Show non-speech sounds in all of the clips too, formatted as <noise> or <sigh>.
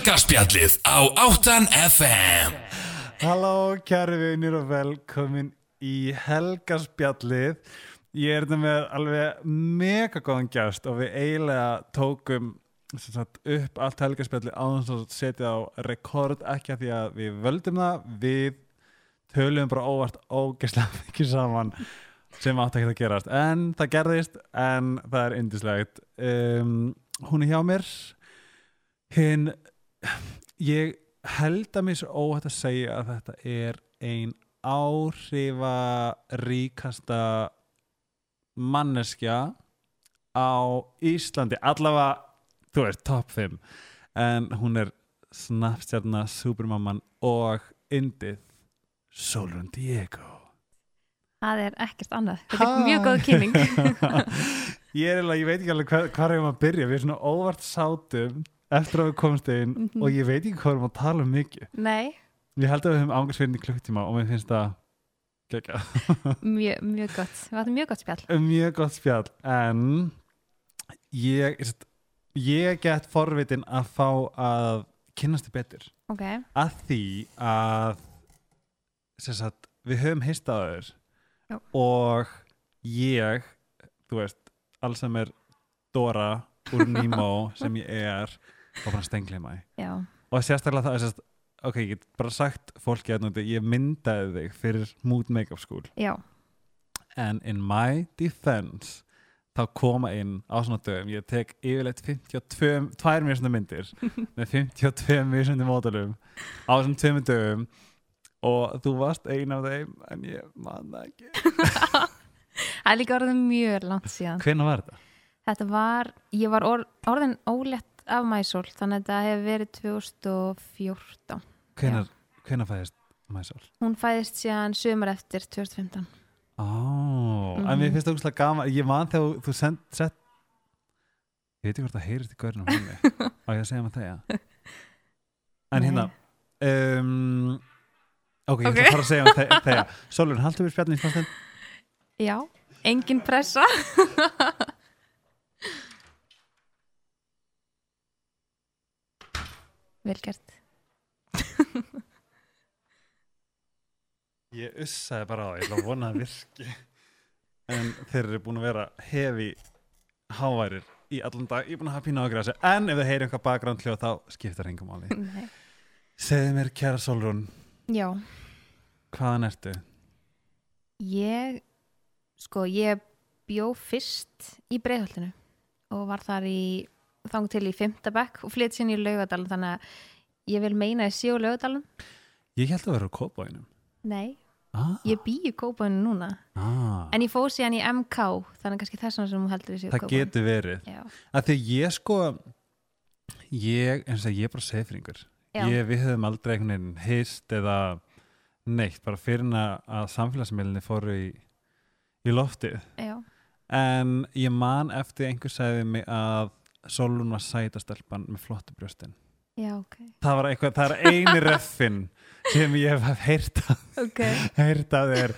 Helgarspjallið á 8 FM Halló kæri vinir og velkomin í helgarspjallið Ég er þetta með alveg mega góðan gæst og við eiginlega tókum sagt, upp allt helgarspjallið á þess að setja á rekord ekki að því að við völdum það við töluðum bara óvart ógeðslega mikið saman sem átt ekki að gerast. En það gerðist en það er indislegt um, hún er hjá mér hinn ég held að mér svo óhætt að segja að þetta er ein áhrifa ríkasta manneskja á Íslandi. Allavega, þú veist, top 5 en hún er snapstjarnar, supermamman og indið Solrun Diego. Það er ekkert annað. Þetta er mjög góð kynning. <laughs> ég er ég veit ekki alveg hvað, hvað er um að byrja. Við svona óvart sátum eftir að við komumst inn Mhm. og ég veit ekki hvað við erum að tala um mikið Nei, ég held að við höfum fyrir í klukktíma og mér finnst það gegga <laughs> mjög, mjög gott. Það var mjög gott spjall. mjög gott spjall en ég ég- ég get forvitin að fá að kynnast þið betur Ok, að því að sem sagt, við höfum heistaður og ég þú veist, alls sem er Dora úr <laughs> Nemo sem ég er og bara stengleima já. og sérstaklega það er sérst, ok, ég get bara sagt fólki að núti, ég myndaði þig fyrir Mood Makeup School Já, en in my defense þá koma inn á svona dögum ég tek yfirleitt 52 tvær mjög svona myndir <laughs> með 52 mjög svona mótalum á þessum tveimur dögum og þú varst ein af þeim en ég man það ekki það er líka orðin mjög langt síðan. hvenær var þetta? Þetta var, ég var or, orðin ólétt af mæsól, þannig að þetta hefur verið 2014. hvenær, hvenær fæðist Mæsól? Hún fæðist síðan sömur eftir 2015. Ó, en Mhm. mér finnst það úrslega gaman ég man þegar þú send, sett ég veit ekki hvort það heyrist í görnum <laughs> á ég að segja maður það já en Nei. hérna um, ok, ég ætla Ok. að fara að segja maður það Solun, haldur við spjallin í spjallin Já, engin pressa. <laughs> Vel gert. <laughs> ég ussaði bara á ég ætla að vona að virki en þeir eru búin að vera hefi háværir í allan dag, ég er búin að hafa pína ágjur þessu en ef þið heyri eitthvað bakgránd hljóð þá skiptar engum máli <laughs> Nei. segðu mér kæra Solrún, Já, hvaðan ertu? Ég, sko, ég bjó fyrst í breiðholtinu og var þar í, þang til í Fymtabæk og flytt sinni í Laugadalum þannig að ég vil meina að ég sé á Laugadalum. ég held að vera á kópáinum Nei, ah, ég bý í Kópainu núna. Ah. en ég fóð síðan í MK þannig kannski þess vegna sem hún heldur þessi það getur verið. Að því ég sko ég, eins og ég er bara sefringur ég, við höfum aldrei einhvern veginn hist eða neitt, bara fyrir að, samfélagsmiðlinni fóru í, í loftið. Já, en ég man eftir einhver sagði mig að Solun var sætastelpan með flottu brjóstin. Já, ok, það var eitthvað, það er eini <laughs> reffin sem ég hef heyrt, ok, heyrt að þér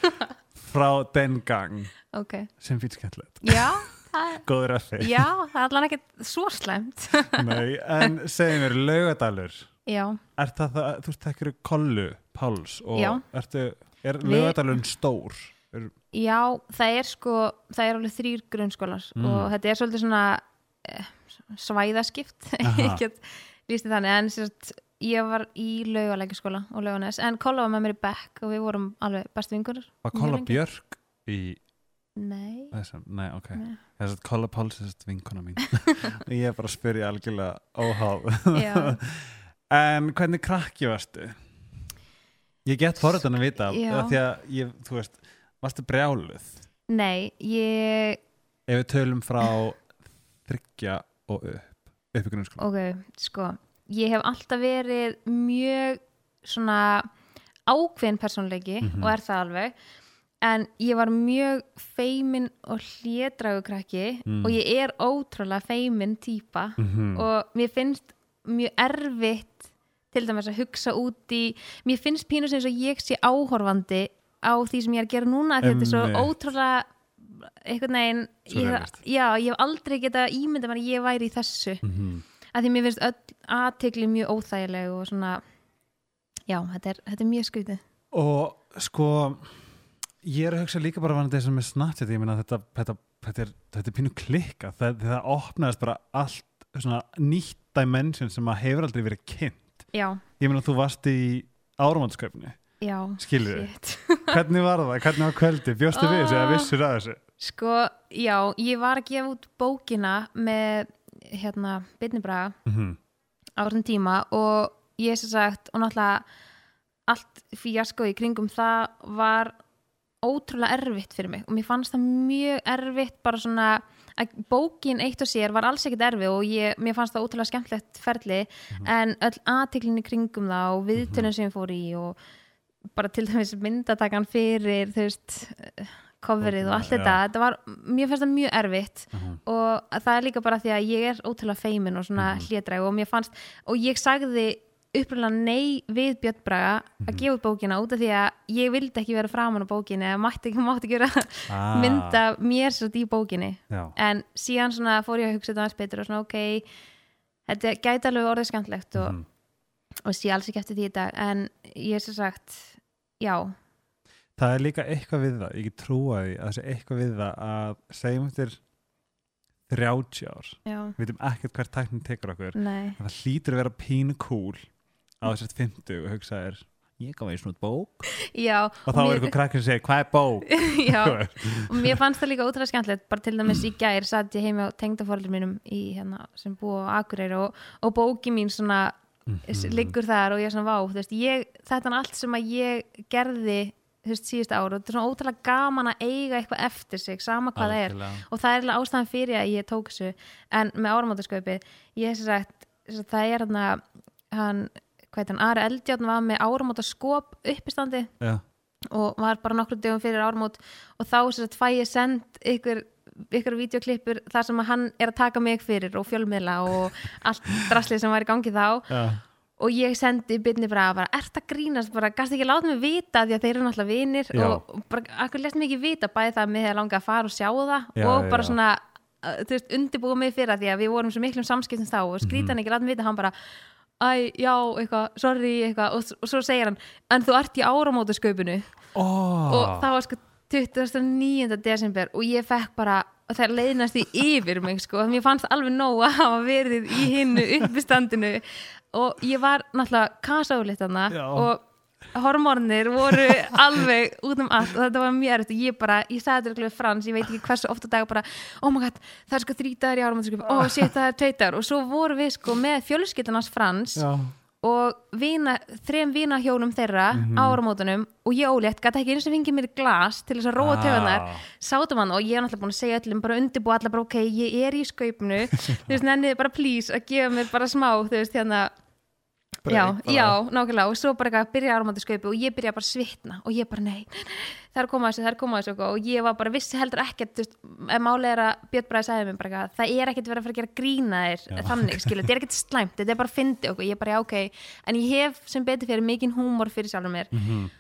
frá den gang ok, sem fyrir skemmtilegt, <laughs> góð reffi. Já, það er allan ekkert svo slæmt. <laughs> Nei, en segi mér, laugadalur Já, Er það það, þú þekkir kollu, Páls og ertu, er laugadalun stór? Er, Já, það er sko, það er alveg þrýr grunnskólar Mm. og þetta er svolítið svona eh, svæðaskipt, <laughs> Aha. ég get líst í þannig, en sérst, ég var í laugalækjaskóla og lauganes, en Kolla var með mér í Beck og við vorum alveg bestu vingunir. var kolla. Björk í Nei, þessum? Nei, ok. Þess að kolla Páls er þess vinkona mín. <laughs> ég er bara að spyrja algjörlega óháð. já, <laughs> en hvernig krakki varstu? Ég get forðan að vita, því að ég, þú veist, varstu brjáluð? nei, ég, Ef við tölum frá þryggja og upp, upp í grunnskóla. ok, sko, ég hef alltaf verið mjög svona ákveðin persónleiki Mhm. og er það alveg en ég var mjög feimin og hlédragu krakki Mm. og ég er ótrúlega feimin típa Mm og mér finnst mjög erfitt til dæmis að hugsa út í mér finnst pínu sem eins og ég sé áhorfandi á því sem ég er að gera núna því þetta er svo ótrúlega einhvern veginn ég, já, ég hef aldrei geta ímynda mér að ég væri í þessu. -hmm. að því mér finnst öll aðtegli mjög óþægileg og svona já, þetta er, þetta er mjög skrítið. Og sko ég er að hugsa líka bara vanandi þessum með Snapchat ég meina þetta, þetta, þetta, er, þetta er pínu klikka það, það opnaðist bara allt svona nýtt dimension sem að hefur aldrei verið kynnt. Já, ég meina þú varst í áramátskaufinni já, skilur shit. hvernig var það, hvernig var kvöldi, bjóstu við þessu? Eða vissur að þessu sko, já, ég var að gefa út bókina með hérna, Bitni Braga. Mm -hmm. á þessum tíma og ég sem sagt og náttúrulega allt fíasko í kringum það var ótrúlega erfitt fyrir mig og mér fannst það mjög erfitt bara svona að bókin eitt og sér var alls ekkert erfið og ég, mér fannst það ótrúlega skemmtlegt ferli en öll aðtiklinn í kringum það og viðtönum sem ég fór í og bara til dæmis myndatakan fyrir þú veist coverið og allt þetta, þetta var, mér fannst það mjög erfitt og það er líka bara því að ég er ótrúlega feimin og svona mm og mér fannst, og ég sagði upprænlega nei við Björn Braga að gefa út bókina út af því að ég vildi ekki vera framan á bókinni eða mátti ekki, <laughs> mátti ekki vera Ah. mynda mér svo í bókinni. Já, en síðan svona fór ég að hugsa þetta aðeins betur og svona ok þetta gæti alveg orðið skemmtlegt og, Mhm. og sé alls ekki eftir því dag. En ég er svo sagt já, það er líka eitthvað við það ég get trúa því að það sé eitthvað við það að segjum eftir 30 ár. Já, við veitum ekkert hvert tæknin tekur okkur. Það hlýtur að vera pínu cool á þessart 50 og hugsa er ég gaf eins og bók. Já, og þá er eitthvað krakkir sem segir hvað er bók? <laughs> Já, og mér fannst það líka ótrúlega skemmtilegt. Bara til dæmis í gær satt ég heimi á tengdafóreldur mínum í, hérna, sem búa á Akureyri og, og bóki mín svona Mhm. liggur þar og ég er svona vá veist, ég, þetta er allt sem að ég gerði veist, síðust ár og þetta er svona ótrúlega gaman að eiga eitthvað eftir sig sama hvað það er. Og það er ástæðan fyrir að ég tók þessu. En með áramótasköpi ég hef sér sagt, það er hérna hann, hvað heit hann, Ari Eldjárn var með áramótaskop uppistandi já, og var bara nokkru dögum fyrir áramót. Og þá sem sagt fæ ég send ykkur ykkur videoklippur þar sem hann er að taka mig fyrir og fjölmiðla og allt <laughs> draslið sem var í gangi þá. Já, og ég sendi byrni bara, bara ert að grínast, bara gast ekki láta mig vita því að þeir eru náttúrulega vinir Já. og og bara, akkur lest mig ekki vita bæði það að mig hefði langað að fara og sjá það Já, og bara já. svona uh, þú veist, undirbúa mig fyrir það því að við vorum svo miklum samskiptum þá og skrítan ekki láta mig vita, hann bara æ, já, eitthvað, sorry, eitthvað og, og svo segir hann, en þú ert í áramótasköpunu oh. og það var sko 29. desember og ég fekk bara og það leiðnast í yfir mig sko mér fannst alveg nóg að hafa verið í hinnu uppistandinu og ég var náttúrulega kasálitt þarna Já. og hormónir voru <laughs> alveg út um allt og þetta var mjög erfitt. Og ég bara, ég sagði þetta frans, ég veit ekki hversu ofta daga bara, oh my god, það er sko þrítaður í áramöndsköp, oh shit, það er tveitar og svo voru við sko með fjölskyldunars frans já, og vina, þrem vinahjólum þeirra Mhm. á áramótunum og ég ólétt gæti ekki eins og fengið mér glas til þess að róa Ah. töðunar sátum hann og ég er náttúrulega búin að segja öllum bara undirbúa allar bara ok, ég er í skaupnu <laughs> þú veist, nenniði bara please að gefa mér bara smá þú veist, hérna já, já, nákvæmlega. Og svo bara eitthvað að byrja áramóti skaupi og ég byrja bara að svitna og ég bara nei, nei, nei, það er að koma að þessu, það er að koma að þessu og ég var bara vissi heldur ekkert þú veist, ef máli er að Björn Bræði sagði mér bara eitthvað, það er ekkert verið að fara að gera grína þér þannig, skilu, þetta er ekkert slæmt þetta er bara að fyndi okkur, ég bara já ok. En ég hef sem betur fyrir mikinn húmor fyrir sjálfur mér. Mhm.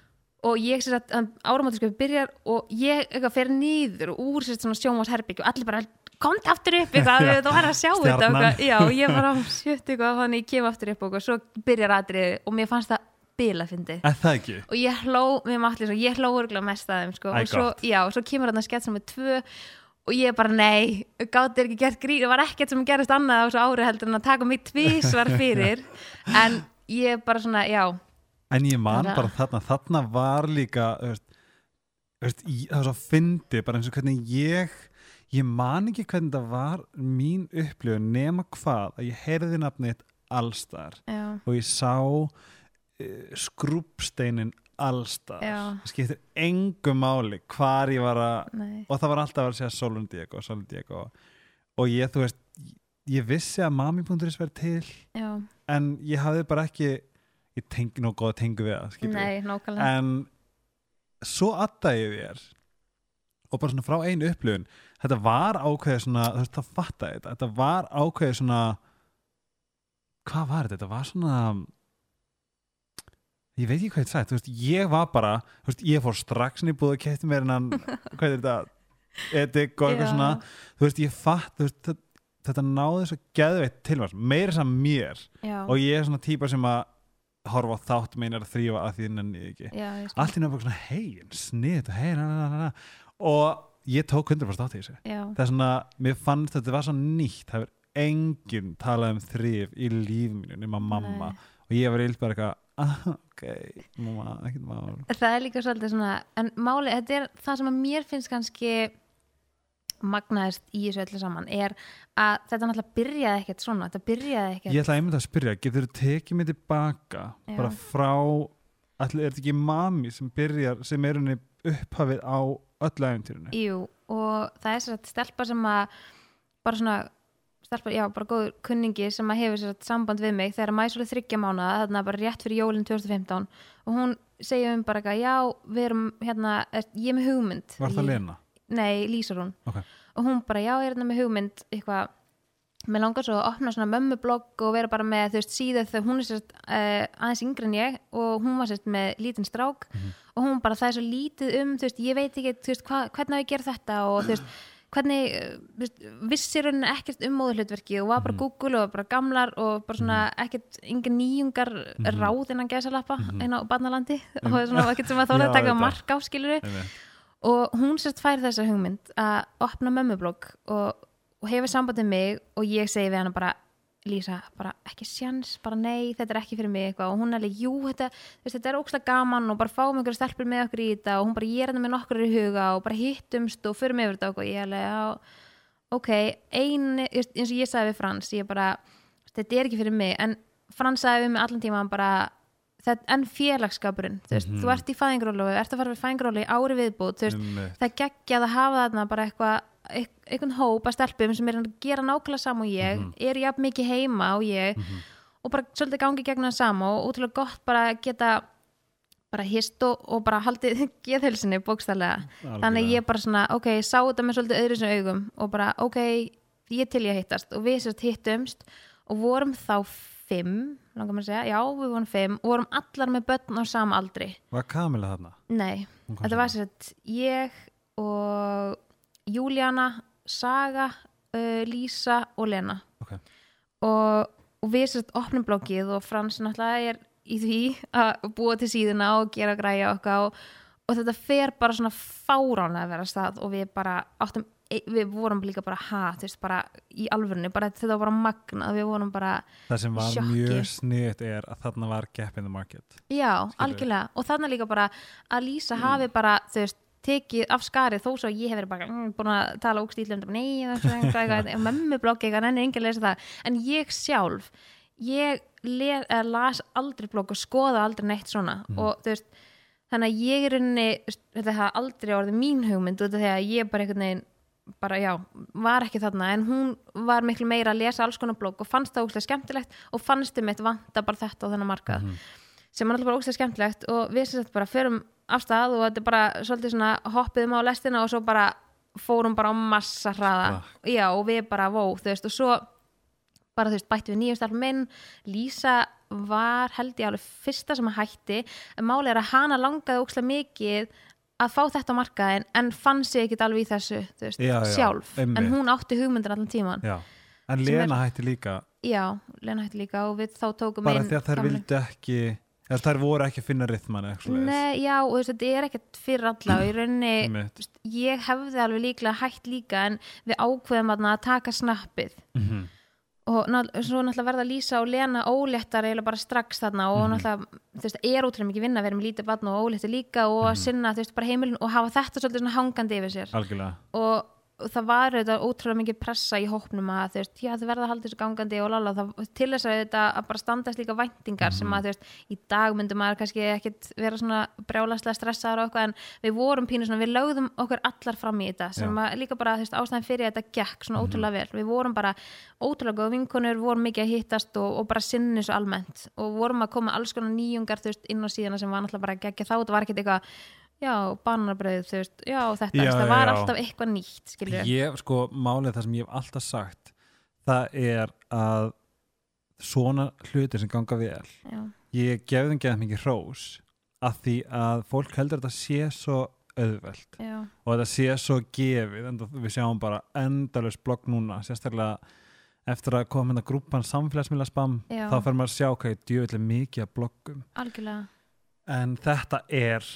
og ég sér að áramáttasköpi byrjar og ég eitthvað fer nýður og úr sér svona sjómasherbygg og allir bara komd aftur upp eitthvað, þú var að sjá þetta já, ég bara <laughs> sjötti eitthvað þannig ég kem aftur upp og svo byrjar aðrið og mér fannst það bila fyndi Er það ekki? og ég hló með matli svo, ég hló örgulega mest að þeim sko. Og svo, já, og svo kemur þarna skett sem er tvö og ég bara nei, gátt er ekki gert grín það var ekkert sem gerist annað á þessu ári heldur en að taka mig tvísvar <laughs> fyrir. En ég bara svona, já. En ég man Bara- þarna, þarna var líka þú veist, þú veist, það var svo fyndi bara eins og hvernig ég ég man ekki hvernig það var mín upplifun nema hvað að ég heyrði nafnið allstar já, og ég sá uh, skrúpsteinin allstar það skiptir engu máli hvar ég var að nei. Og það var alltaf að segja Solon Diego, Solon Diego. Og ég, þú veist ég vissi að mami.is verið til já, en ég hafði bara ekki ég tengi nú góða tengu við það nákvæmlega. En svo aðdæði ég þér og bara svona frá einu upplifun þetta var ákveðið svona þú veist, það fattaði þetta, þetta var ákveðið svona hvað var þetta, þetta var svona ég veit ekki hvað þetta sagði, þú veist, ég var bara þú veist, ég fór strax inn í búð og kæfti mér en hann, <laughs> hvað er þetta? Edik og eitthvað svona. Þú veist, ég fatt þú veist, það, þetta náði svo geðveitt til mér meira sem mér. Já, og ég er svona típa sem að horfa á þátt meinar að þrýfa að því nenni ég ekki allt í náttúrulega hei, snið na, na. og ég tók 100% átt í þessu. Það er svona, mér fannst þetta var svo nýtt. Það er enginn talað um þrýf í líf mínu nema mamma. Nei. og ég var bara eitthvað ah, ok, mamma, ekkert mál. Það er líka svolítið svona en máli, þetta er það sem að mér finnst kannski magnaðist í þessu öllu saman er að þetta náttúrulega byrjaði ekkert svona þetta byrjaði ekkert. Ég ætla einmitt að spyrja, getur þú tekið mig tilbaka Já. bara frá allir, er þetta ekki mami sem byrjar sem er henni upphafið á öllu æfintýrinu Jú, og það er sér að stelpa sem að bara svona stelpa, já, bara góður kunningi sem að hefur sér að samband við mig þegar svolítið þryggja mánuða þarna bara rétt fyrir jólinn 2015 og hún segja um bara eitthvað, já, við erum hérna, ég er með hugmynd var það Lena? Nei, Lísar hún Ok. og hún bara, já, ég er hérna með hugmynd eitthvað, mér langar svo að opna svona mömmublogg og vera bara með, þú veist, síðu þegar hún er sérst uh, aðeins yngri en ég og hún var sérst með lítinn strák og hún bara, það er svo lítið um, þú veist, ég veit ekki, þú veist, hva, hvernig á ég að gera þetta og þú veist, hvernig, eh, þú veist, vissir hún ekkert um móðurhlutverki og var bara Google og bara gamlar og bara svona ekkert, yngar nýjungar ráð innan gæsalappa inn á barnalandi <laughs> og svona ekkert sem að <laughs> þóla að taka mark á skiluru og hún sérst fær þessa hugmynd að opna mömmublogg og, og hefur sambandið mig og ég segi við hana bara Lísa, bara ekki sjans, bara nei þetta er ekki fyrir mig eitthvað. Og hún er alveg, jú þetta, þú veist, þetta er ókslega gaman og bara fáum einhverja stelpur með okkur í þetta og hún bara, ég er þetta með nokkur í huga og bara hittumst og förum yfir þetta og ég er alveg, já, ok þú veist, eins og ég sagði við Frans ég bara, þetta er ekki fyrir mig. En Frans sagði við mig allan tíma bara þetta, en félagskapurinn þú veist, þú ert í fæðingrólu, ert að fara við fæðingrólu í ári viðbúð, þú veist, Einmitt. það er geggjað að hafa þarna bara eitthvað eit- einhvern hóp að stelpum sem er að gera nákvæmlega sama og ég eru jafn mikið heima og ég og bara svolítið gangi gegn það sama og útrúlega gott bara að geta bara hist og, og bara haldið <laughs> geðhelsinni bókstælega þannig ég bara svona, ok, sá þetta með svolítið öðru sem augum og bara, ok ég til ég hittast. Og við sérst hittumst og vorum þá fimm langar maður að segja, já, við vorum fimm og vorum allar með börn á sama aldri. Var Kamila þarna? Nei, þetta var sérst ég og Júlíana, Saga uh, Lísa og Lena. Ok, og, og við sérst opnum bloggið og Frans náttúrulega er í því að búa til síðuna og gera græja okkar og, og þetta fer bara svona fáránlega að vera stað og við bara áttum e- við vorum líka bara ha, þú veist, bara í alvörunni, bara þetta var bara magnað, við vorum bara það sem var Sjokki. mjög sniðt er að þarna var gap in the market. Já, Skilurðu? algjörlega. Og þannig líka bara að Lísa hafi bara þú veist, tekið af skarið þó svo að ég hef verið bara mm, búin að tala ógstílum nei, það er svo eitthvað, eitthvað. En enginn lesa það. En ég sjálf, ég le, eða, las aldrei blogg og skoða aldrei neitt svona. Og þú veist þannig að ég er unni, þetta hafa aldrei orðið mín hugmynd út af því að ég bara einhvern veginn bara já, var ekki þarna. En hún var miklu meira að lesa alls konar blogg og fannst það óslega skemmtilegt og fannst um eitt vanta bara þetta á þennan markað. Sem er alltaf bara óslega skemmtilegt og við sem sagt bara förum af stað og þetta er bara svolítið svona hoppiðum á lestina og svo bara fórum bara á massa hraða. Já og við bara vó þú veist og svo bara þú veist bætti við nýjum stelpum inn Lísa var held ég alveg fyrsta sem að hætti. En máli er að hana langaði óslega mikið að fá þetta á markaðin en fann sig ekkit alveg í þessu veist, Já, já, sjálf. Einmitt. en hún átti hugmyndir allan tíman já. en Sem er- Lena hætti líka. Já, Lena hætti líka og við þá tókum bara inn því að þær gamlu- vildu ekki eða þær voru ekki að finna rithman Nei, já, og þú veist, þetta er ekkert fyrir alla og í rauninni, <clears throat> ég hefði alveg líklega hætt líka en við ákveðum að taka snappið Mhm. og ná, svo náttúrulega verða Lísa og Lena óléttar eiginlega bara strax þarna og Mhm. náttúrulega, þú veist, er útrúlega mikið vinna að vera með lítið barn og óléttar líka og Mhm. að sinna, þú veist, bara heimilin og hafa þetta svolítið svona hangandi yfir sér algjörlega og það var auðvitað ótrúlega mikið pressa í hópnum að þú veist, já þau verða að halda þessu gangandi og lala, það, til þess að þetta að bara standast líka væntingar sem Mhm. að þú veist, í dag myndum maður kannski ekkit vera svona brjálaslega stressaður og eitthvað en við vorum pínu svona, við lögðum okkur allar fram í þetta sem Já. að líka bara þú veist, ástæðan fyrir að þetta gekk svona Mhm. ótrúlega vel við vorum bara ótrúlega góð vinkonur vorum mikið að hittast og, og bara sinni svo almennt og vorum að koma alls konar nýjungar þú veist, inn á síðana sem var náttúrulega bara að gegja þá, þetta var ekkit eitthvað já, bananabröð, þú veist, já, þetta Já, það var já. alltaf eitthvað nýtt, skilur ég, sko, málið það sem ég hef alltaf sagt það er að svona hlutir sem ganga vel já, ég gef þeim geða mikið hrós að því að fólk heldur að þetta sé svo auðvelt já, og þetta sé svo gefið en við sjáum bara endalus blogg núna sérstaklega eftir að koma hérna grúpan samfélagsmiðla spam þá fer maður að sjá hvað ég djöfulli mikið að bloggum. Algjörlega en þetta er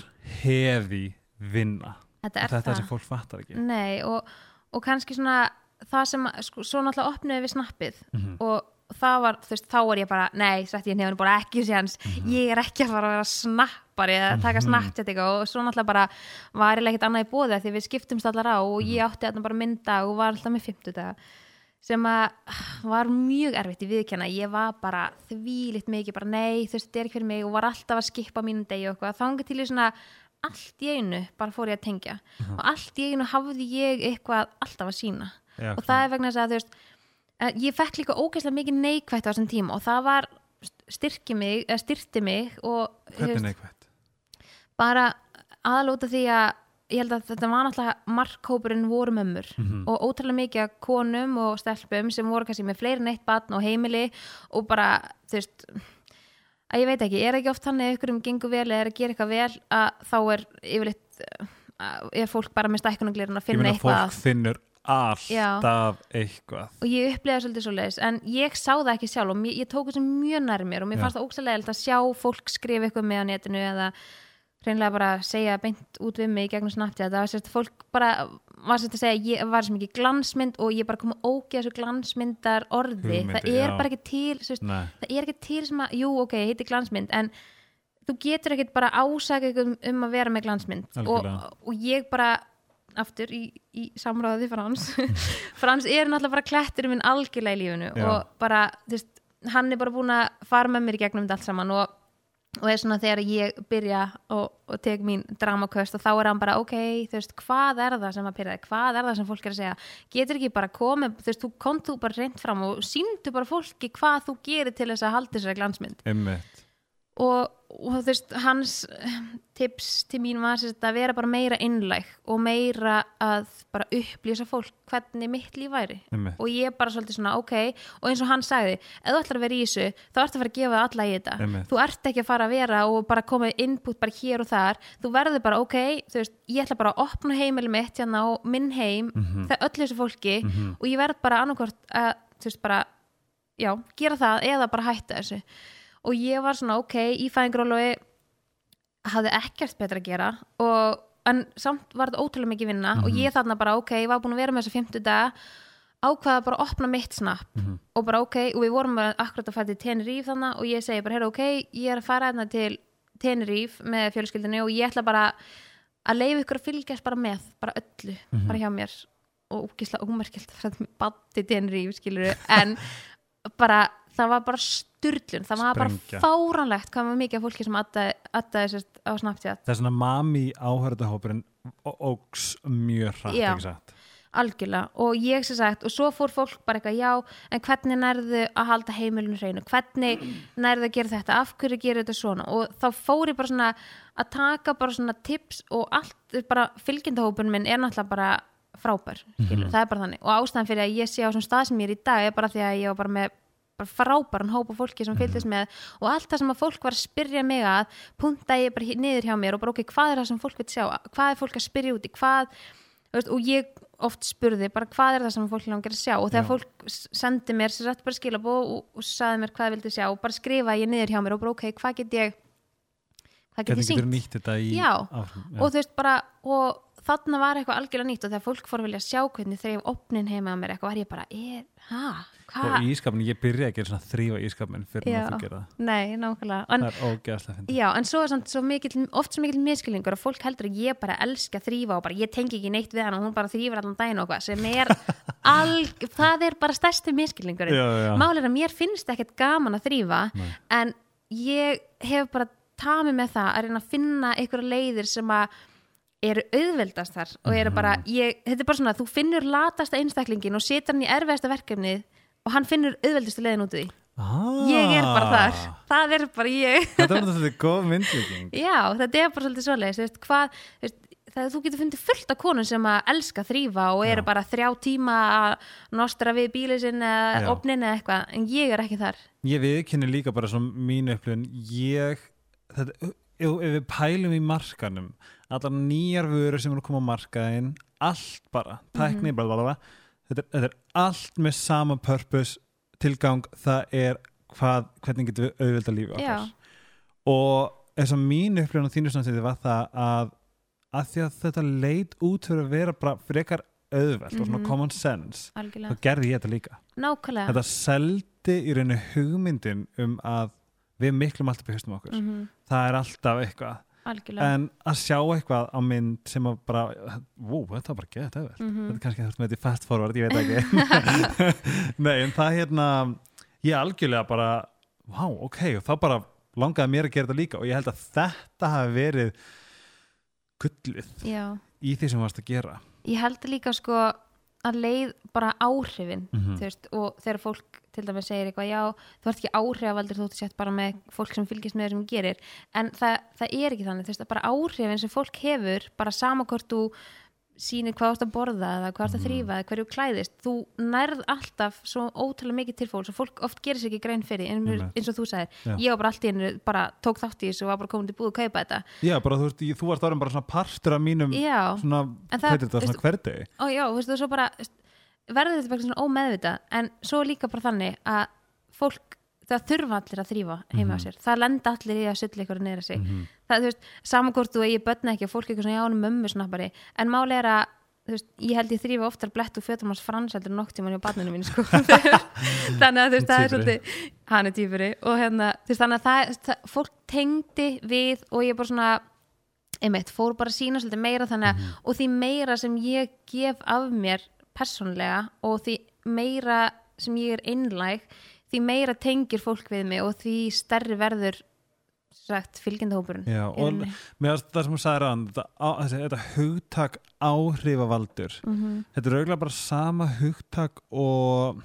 hefi vinna þetta er þetta er sem fólk fattar ekki Nei, og, og kannski svona það sem, sko, svo náttúrulega opnuðu við snappið Mhm. og það var, þú veist, þá var ég bara nei, sætti ég nefnir bara ekki séns Mhm. ég er ekki að fara að vera snappari eða taka snapchat eitthvað og svo náttúrulega bara var ég ekkert annað í bóði því við skiptumst allar á og Mhm. ég átti þarna bara mynda og var alltaf með 50 daga sem að var mjög erfitt í viðkjanna ég var bara þvílitt mikið bara nei, þú veist, þetta er ekki fyrir mig og var alltaf að skipa mínum degi og eitthvað, þangað til ég svona allt í einu bara fór ég að tengja. Og allt í einu hafði ég eitthvað alltaf að sína Já, og það er vegna þess að þú veist eh, ég fekk líka ógeðslega mikið neikvætt á þessum tíma og það var styrki mig, mig og hvernig veist, neikvægt bara aðalóta því að ég held að þetta var náttúrulega markhópurinn voru mömmur Mhm. og ótrúlega mikið af konum og stelpum sem voru kannski með fleiri en eitt batn og heimili og bara, þú veist að ég veit ekki, er ekki oft þannig að ykkur um gengur vel eða er að gera eitthvað vel að þá er yfirleitt uh, er fólk bara með stækkunaglirinn að ég finna eitthvað fólk finnur alltaf eitthvað og ég upplega svolítið svo leiðis en ég sá það ekki sjálf og mér, ég tók þessu mjög nær mér og mér Já. fannst það ógstæðlega að sjá fólk skrifa eitthvað með á netinu eða hreinlega bara segja beint út við mig í gegnum Snapchat. Það var sérst fólk bara var sérst að segja ég var sem ekki glansmynd og ég bara kom að ógeða þessu glansmyndar orði. Hugmyndir, það er já. bara ekki til sérst, það er ekki til sem að, jú ok, heiti glansmynd en þú getur ekkert bara ásaka um, um að vera með glansmynd. Og, og ég bara aftur í, í samráði Frans <laughs> Frans er náttúrulega bara klettur minn algjörlega í lífinu Já. og bara, þú veist, hann er bara búin að fara með mér í gegnum þetta allt saman og, og er svona þegar ég byrja og, og tek mín dramaköst og þá er hann bara, ok, þú veist, hvað er það sem að þig, hvað er það sem fólk er að segja? Getur ekki bara komið, þú veist, þú kom þú bara reynd fram og síndu bara fólki hvað þú gerir til þess að halda þessari glansmynd. Einmitt. Og, og þú veist, hans eh, tips til mín var sérst, að vera bara meira innlæg og meira að bara upplýsa fólk hvernig mitt líf væri Einmitt. og ég bara svolítið svona, ok og eins og hann sagði, ef þú ætlar að vera í þessu þá ertu að fara að gefa alla í þetta Einmitt. þú ert ekki að fara að vera og bara koma input bara hér og þar, þú verður bara ok þú veist, ég ætla bara að opna heimili mitt hérna á minn heim, Mhm. það öllu þessu fólki og ég verð bara annarkvort að þú veist bara, já, gera það eða bara hætta þessu og ég var svona ok, í fæðingrólofi hafði ekkert betra að gera og, en samt var þetta ótrúlega mikið vinna og ég þarna bara ok, ég var búin að vera með þessa 50 dag ákvaða bara að opna mitt snapp og bara ok, og við vorum bara akkurat að fara til Tenerife þannig og ég segi bara, heyrðu ok ég er að fara þarna til Tenerife með fjölskyldinu og ég ætla bara að leifa ykkur að fylgjast bara með bara öllu, bara hjá mér. Og úkisla ómerkilt að fara til batti Tenerife skilur en bara, það var bara sturlun það var Sprengja. bara fáranlegt hvað var mikið af fólki sem attaði sérst á Snapchat. Það er svona mami áhörðahópurinn ógs mjög hrætt Já. algjörlega. Og ég sem sagt og svo fór fólk bara eitthvað já en hvernig nærðu að halda heimilinu hreinu? Hvernig nærðu að gera þetta? Af hverju gera þetta svona? Og þá fór ég bara svona að taka bara svona tips og allt bara fylgjendahópun minn er náttúrulega bara frábær skilur, það er bara þannig. Og ástæðan fyrir að ég sé á þessum stað sem ég er í dag er bara því að ég var bara með bara frábæran hópa fólki sem fylgdist með og allt það sem að fólk var að spyrja mig að punta ég bara niður hjá mér og bara ok, hvað er það sem fólk vil sjá? Hvað er fólk að spyrja út í? Hvað veist, og ég oft spurði bara hvað er það sem fólk langar að sjá? Og þegar Já. fólk sendi mér sér rætt bara skilabó og, og saði mér hvað vildi sjá og bara skrifa ég niður hjá mér og bara ok, hvað get ég hvað get ég í Já. áfram, og þú veist bara og þarna var eitthvað algjörlega nýtt og þegar fólk fór að vilja sjá hvernig þegar opnin heima á mér eitthvað var ég bara, er, ha, og hvað ískapin, ég byrja ekki að þrýfa ískapin fyrir Já. að þú gera það nei, nákvæmlega en, það er ógeðslega fyndið. já, en svo er samt svo mikill, oft svo mikill miskilningur og fólk heldur að ég bara elska að þrýfa og bara ég tengi ekki neitt við hann og hún bara þrýfur allan daginn og hvað sem er <laughs> alg, það er bara stærsti miskilningurinn Já, já. mál að mér finnst ekkert gaman að þrýfa Nei. en ég hef bara tamið með það að reyna að finna einhverja leiðir sem að eru auðveldast þar og eru bara, Mhm. ég, þetta er bara svona þú finnur latasta einstaklingin og setur hann í erfiðasta verkefnið og hann finnur auðveldustu leiðin út úr því ah, ég er bara þar, það er bara ég þetta var svolítið góð myndlíking <laughs> já, þetta er bara svolítið veist, hvað, það þú getur fundið fullt af konum sem að elska þrýfa og eru Já. bara þrjá tíma að nostra við bílið sinn eða Já. opnin eða eitthvað, en ég er ekki þar ég viðkynni líka bara svona mínu upplifun ég, þetta, ef við pælum í markanum allar nýjar vörur sem eru að koma á markaðin allt bara, tækni, mm -hmm. bla, bla, bla, þetta, þetta er allt með sama purpose tilgang það er hvað, hvernig getum við auðvelda lífi okkar. Og eins og mín upplifun á þínu samsæti var það að, að því að þetta leit út fyrir að vera bara frekar auðvelt og svona Mhm. common sense algjörlega, þá gerði ég þetta líka. Nákvæmlega. Þetta seldi í rauninu hugmyndin um að við miklum alltaf haustum okkur. Mhm, það er alltaf eitthvað algjörlega. En að sjá eitthvað á mynd sem að bara, wow, þetta var bara geðið auðvelt Mhm. þetta er kannski þurft með þetta í fast forward, ég veit ekki. <laughs> Nei, en það hérna ég algjörlega bara wow, ok, og þá bara langaði mér að gera þetta líka og ég held að þetta hafi verið gullið já, í því sem varst að gera. Ég held líka sko að leið bara áhrifin Mhm. þú veist, og þegar fólk til dæmis segir eitthvað, já, þú ert ekki áhrifavaldur þú ert sett bara með fólk sem fylgist með þessum gerir. En það, það er ekki þannig þú veist, að bara áhrifin sem fólk hefur bara sama hvort þú sýnir hvað þú ert að borða eða hvað þú ert að þrýfa eða hverju þú klæðist, þú nærð alltaf svo ótrúlega mikið til fólks og fólk oft gerir sér ekki grein fyrir, eins, og þú sagðir. Ég var bara allt í hennu, bara tók þátt í þessu og var bara komin til búið að kaupa þetta. Já, bara þú veist, þú varst árum bara svona partur af mínum já, svona, það- hvað er þetta, svona hverdi og já, þú veist, og svo bara verður þetta bara svona ómeðvita en svo líka bara þannig að fólk, það þurfa allir að þrýfa heima á Mhm. sér, það lenda allir í að sulla ykkur neðra sig, það, þú veist, saman hvort þú eigi börn ekki og fólk eitthvað svona já, hann er mömmu snappari, en máli er að þú veist, ég held ég þrýfa oftar blett úr fötum hans fransaldur nokktíman hjá barninu mínu sko. <laughs> Þannig að þú veist, það er svolítið hann er týpuri og hérna, þú veist, þannig að það, það fólk tengdi við og ég bara svona einmitt, fór bara sína svolítið meira þannig að, og því meira sem ég gef af mér persónlega og því meira sem ég er einlæg því meira tengir fólk við mig og því stærri verður sagt, fylgjendahópurinn. Já, og mér finnst það sem þú sagði rann þetta, þetta hugtak áhrifavaldur Mhm. þetta er auðvitað bara sama hugtak og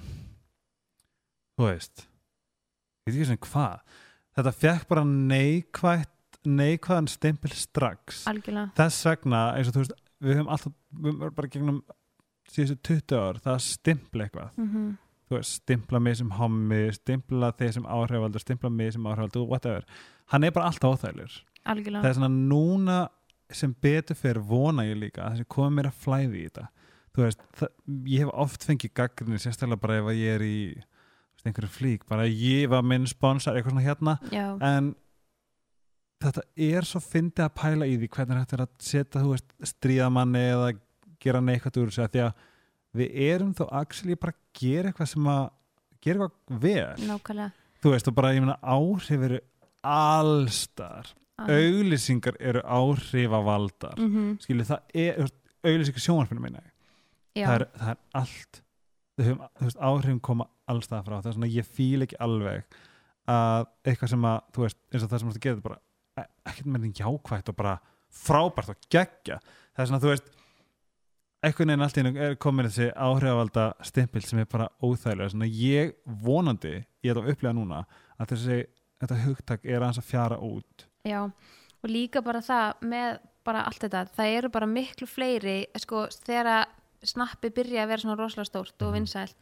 þú veist ég veit ekki sem hvað. Þetta fekk bara neikvætt neikvæðan stempil strax. Algjörlega. Þess vegna, eins og þú veist við höfum alltaf, við höfum bara gegnum síðustu 20 ár, það að stimpla eitthvað. Mm þú veist, stimpla mig sem hommi stimpla þeir sem áhrifaldur stimpla mig sem áhrifaldur, whatever. Hann er bara alltaf óþægilegur. Það algjörlega er svona núna sem betur fyrir vona ég líka að þessi komið mér að flæði í þetta. Þú veist, það, ég hef oft fengið gaggrinni sérstaklega bara ef að ég er í einhverju flík, bara ég var minn sponsor, eitthvað svona hérna. Já, en þetta er svo fyndið að pæla í því hvernig þetta er að setja, þú veist, stríða manni eða gera neikvægt úr þessu því að við erum þó actually bara að gera eitthvað sem að gera eitthvað vel. Nákvæmlega. Þú veist, og bara ég meina áhrif eru allstar. Auglýsingar eru áhrifavaldar. Mm. mm skilju, það er auglýsingar sjónvarpinu minna. Það er, það er allt þú höfum, veist, áhrifin koma allstað frá. Það er svona, ég fíl ekki alveg að eitthvað sem að, þú veist, eins og það sem þú ert að gera þetta bara, e- ekkert með því jákvægt og bara frábært og geggja það er svona, þú veist einhvern veginn allt í einu er komin þessi áhrifavalda stimpil sem er bara óþægilega svona, ég vonandi, ég er að upplifa núna að þessi, þetta hugtak er aðeins að fjara út já og líka bara það með bara allt þetta, það eru bara miklu fleiri sko, þegar snappi byrja að vera svona rosalega stórt Mhm. og vinsælt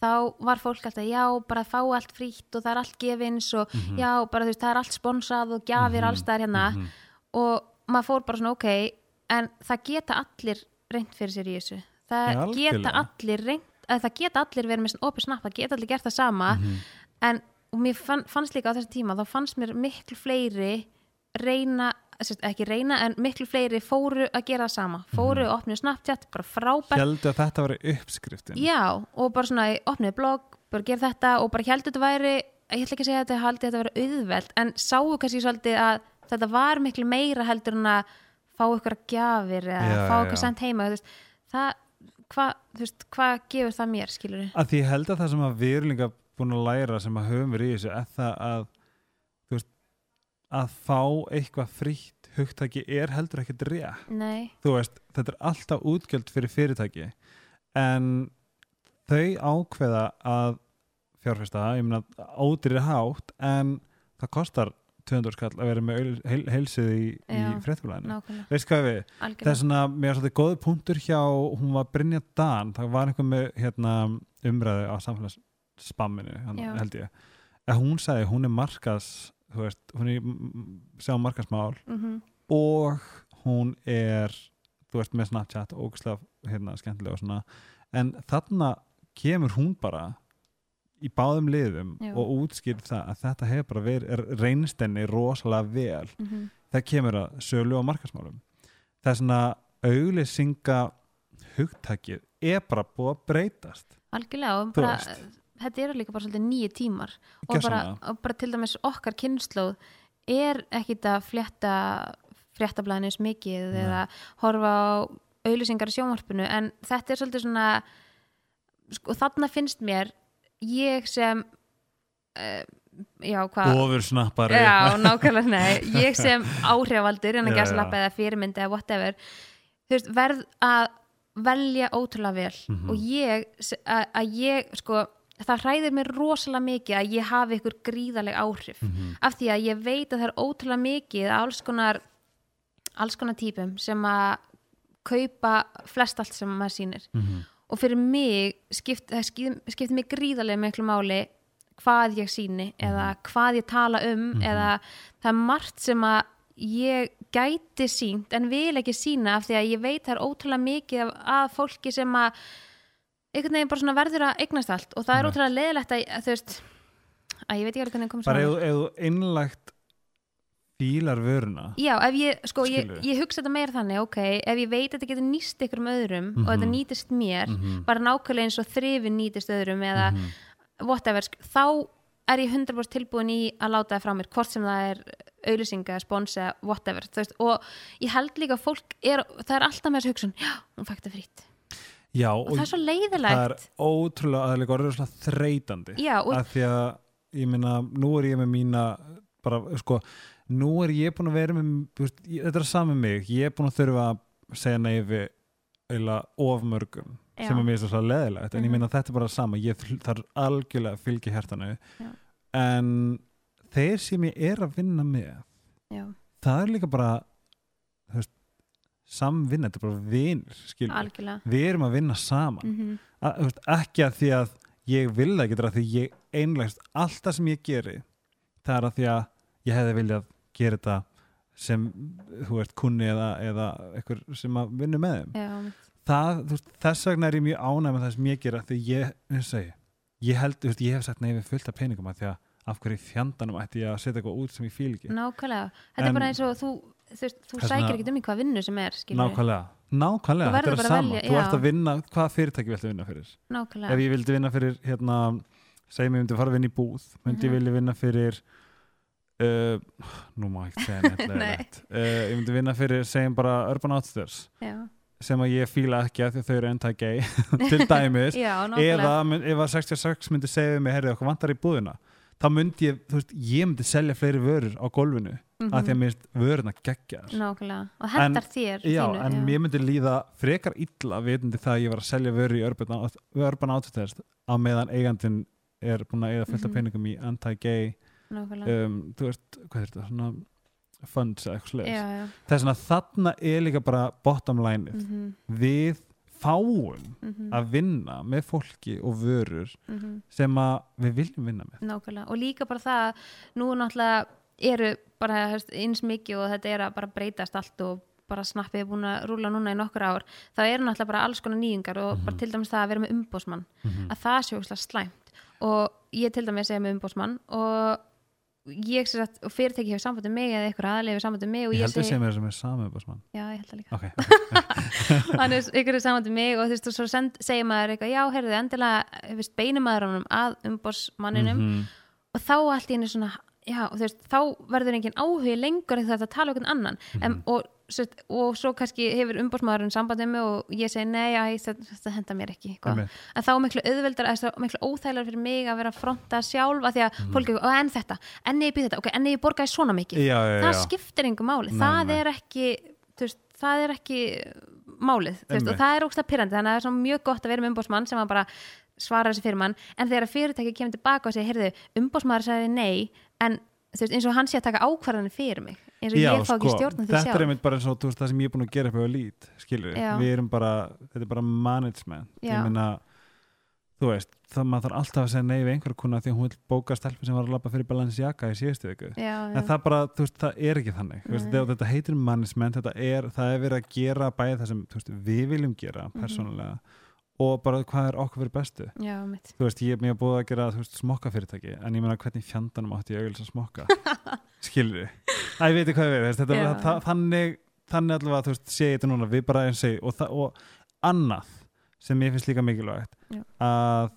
þá var fólk alltaf, já, bara fá allt frítt og það er allt gefins og Mhm. já, bara þú veist, það er allt sponsað og gjafir Mhm. alls staðar hérna Mhm. og maður fór bara svona, ok en það geta allir reynt fyrir sér í þessu. Það Já, geta algjörlega. allir reynt, að það geta allir verið með opið snapp, það geta allir gert það sama Mhm. en og mér fann, fannst líka á þessum tíma þá fannst mér miklu fleiri reyna, ekki reyna en miklu fleiri fóru að gera það sama. Fóru að opna Snapchat, bara frábært. Heldur að þetta veri uppskriftin? Já, og bara svona opnið blogg, bara gera þetta og bara heldur þetta væri, ég ætla ekki að segja að þetta haldi þetta væri auðvelt, en sáu kannski svolítið að þetta var miklu meira heldur en að fá ykkur að gjafir eða Já, fá ykkur sendt heima veist, það, hvað hva gefur það mér, skilur að því ég held að það sem að við erum líka búin að læra sem að höfum verið í þessu er það að veist, að fá eitthvað frítt hugtaki er heldur ekkert rétt. Nei, þú veist, þetta er alltaf útgjöld fyrir fyrirtæki en þau ákveða að fjárfesta, ég meina ódýri hátt en það kostar 200 skall að vera með heil, heil, heilsið í, í fréttfélaginu nákvæmlega. Veist hvað við, það er svona, mér er svolítið góð punktur hjá, hún var Brynja Dan það var einhver með hérna, umræðu á Já. held ég, að hún sagði hún er markas, þú veist hún er sjá markasmál mm og hún er þú veist með Snapchat og ógslag hérna skemmtilega og svona. En þarna kemur hún bara í báðum liðum Já. og útskýrt það að þetta hefur bara verið er reynstenni rosalega vel. Mhm, það kemur að sölu og markasmálum það er svona auglýsinga hugtakið er bara búið að breytast. Algjörlega og bara, þetta eru líka bara svolítið nýju tímar. Og bara, og bara til dæmis okkar kynnslóð er ekkit að flétta fréttablaðinu eins mikið Nei. eða horfa á auðlýsingar í sjónvarpinu en þetta er svolítið svona sko þarna finnst mér ég sem uh, já hvað ofur snappari Já, nákvæmlega, nei, ég sem áhrifavaldur en að Já, gæsa já. lappa eða fyrirmyndi eða whatever veist, verð að velja ótrúlega vel Mhm. og ég, að, ég sko, það hræðir mér rosalega mikið að ég hafi ykkur gríðaleg áhrif Mhm. af því að ég veit að það er ótrúlega mikið að alls konar alls konar típum sem að kaupa flest allt sem maður sýnir Mhm. Og fyrir mig skipt, það skip, skiptir mig gríðarlega miklu máli hvað ég síni eða hvað ég tala um eða það er margt sem að ég gæti sínt en vil ekki sína af því að ég veit það er ótrúlega mikið af, af fólki sem að einhvern veginn bara verður að eignast allt og það er ótrúlega leðilegt að, að þú veist að ég veit ekki alveg hvernig komið bara ef þú innlagt bílar vöruna Já, ef ég, sko, ég, ég hugsa þetta meira þannig, ok, ef ég veit að þetta getur nýst ykkur um öðrum og þetta Mhm. nýtist mér, Mhm. bara nákvæmlega eins og þrifin nýtist öðrum eða Mhm. whatever, sk- þá er ég 100% tilbúin í að láta það frá mér hvort sem það er auðlýsinga, spons eða whatever, þú veist, og ég held líka að fólk er, það er alltaf með þessu hugsun já, hún fækta frýtt, já, og, og það er svo það er leiðilegt ótrúlega, það er líka orðið svona þreytandi já, og að því að ég minna, nú er ég með mína bara, sko, nú er ég búin að vera með, veist, ég, þetta er saman mig. Ég er búin að þurfa að segja nei við eila of mörgum Já. sem er mér svo leðilegt, en ég Mhm. minna þetta er bara sama, ég þarf algjörlega að fylgja hærtanu en þeir sem ég er að vinna með já, það er líka bara veist, samvinna, þetta er bara vinir við erum að vinna saman. Mm að, þú veist, ekki að því að ég vil það ekki, það er að því ég einlegst allt það sem ég geri það er að því að ég hefði viljað gera þetta sem þú veist kunni eða, eða einhver sem að vinna með þeim. Já, það, þú veist, þess vegna er ég mjög ánæg með það sem ég gera því ég, eins og segi ég held, þú veist, ég hef sagt nei við fullt af peningum að því að af hverju í fjandanum ætti ég að setja eitthvað út sem ég fíl ekki. Nákvæmlega. Þetta En- er bara eins og þú, þú, veist, þú sækir ekkert um í hvað vinnu sem er skilurðu. nákvæmlega, nákvæmlega, þetta er að sama velja, þú ert að vinna, hvaða fyrirtæki viltu vinna fyrir. Nákvæmlega. Ef ég vildi vinna fyrir hérna, segjum ég myndi fara að vinna í búð myndi ég Mhm. vilja vinna fyrir uh, nú má ég ekki segja <laughs> leiðilegt. uh, ég myndi vinna fyrir segjum bara Urban Outfitters. Já, sem að ég fíla ekki að að þau eru anti-gay <laughs> til dæmis. <laughs> Já eða ef að 66 myndi segja við mig heyrðu okkur vantar í búðina þá myndi ég, þú veist, ég myndi selja fleiri vörur á gólfinu Mhm. af því að mér finnst vöruna geggjar nákvæmlega. Og hendar þér Já, þínu, en mér myndi líða frekar illa vitandi það að ég var að selja vöru í Urban, Urban Outfitters á meðan eigandin er búin að eiga fullt af Mhm. peningum í anti-gay um, þú veist, hvað er þetta, svona funds eða eitthvað já, það er svona þarna er líka bara bottom line mhm, við fáum mhm, að vinna með fólki og vörur mhm, sem að við viljum vinna með. Nákvæmlega. Og líka bara það að nú náttúrulega eru bara eins mikið og þetta er að bara breytast allt og bara snappið er búin að rúla núna í nokkur ár þá eru náttúrulega bara alls konar nýjungar og bara til dæmis það að vera með umbósmann Mhm. að það sé óslega slæmt. Og ég til dæmis segja með umbósmann og ég sér að og fyrirtæki hefur sambandið mig eða eitthvað aðlega hefur sambandið mig og ég ég, held að segi, sé mér sem er sami uppásmann já ég held það líka. Ok, þannig <laughs> ykkur er saman til mig og þú veist og svo send, segir maður eitthvað, já, heyrðu, endilega þú veist, beinum maður að umbósmanninum Mhm. og þá allt í henni svona já, og þú veist, þá verður engin áhugi lengur þegar þetta tala okkur annan. Mhm. en, og, svo, og svo kannski hefur umbósmaðurinn sambandið mig og ég segi nei, æ, þetta, þetta henda mér ekki en þá er miklu auðveldar miklu óþægilega fyrir mig að vera fronta sjálf að því að Mhm. fólk er, og en þetta en ég býð þetta, ok, en ég borgaði svona mikið já, já, það já. skiptir engum máli Nei, það nei. er ekki veist, það er ekki málið veist, og það er ógst að pyrrandi þannig að það er mjög gott að vera með umbósmann sem að bara svara þessi fyrir mann en þegar fyrirtæki kemur tilbaka og segir heyrðu, umbósmaður sagði nei en þú veist, eins og hann sé að taka ákvarðanir fyrir mig eins og ég fá ekki sko, stjórnum því þetta er sjálf. einmitt bara eins og veist, það sem ég er búin að gera upp á lít skilur Já. við erum bara, þetta er bara management. Ég meina þú veist, það maður þarf alltaf að segja nei við einhverja kuna því hún vil bóka stelpu sem var að labba fyrir Balenciaga í síðustu viku. Já, já, en það bara, þú veist, það er ekki þannig. Þú veist, þetta, heitir management, þetta er það er verið að gera bæði það sem veist, við viljum gera Mhm. persónulega og bara hvað er okkur fyrir bestu? Já, þú veist, ég er mjög búið að gera veist, smokka fyrirtæki, en ég meina hvernig fjandanum átti ég auðvitað smokka? <laughs> Skilur þið, að ég veit hvað ég veit þetta, það, þannig, þannig allavega þú veist, sé ég þetta núna, við bara eins og og, og annað sem ég finnst líka mikilvægt Já. að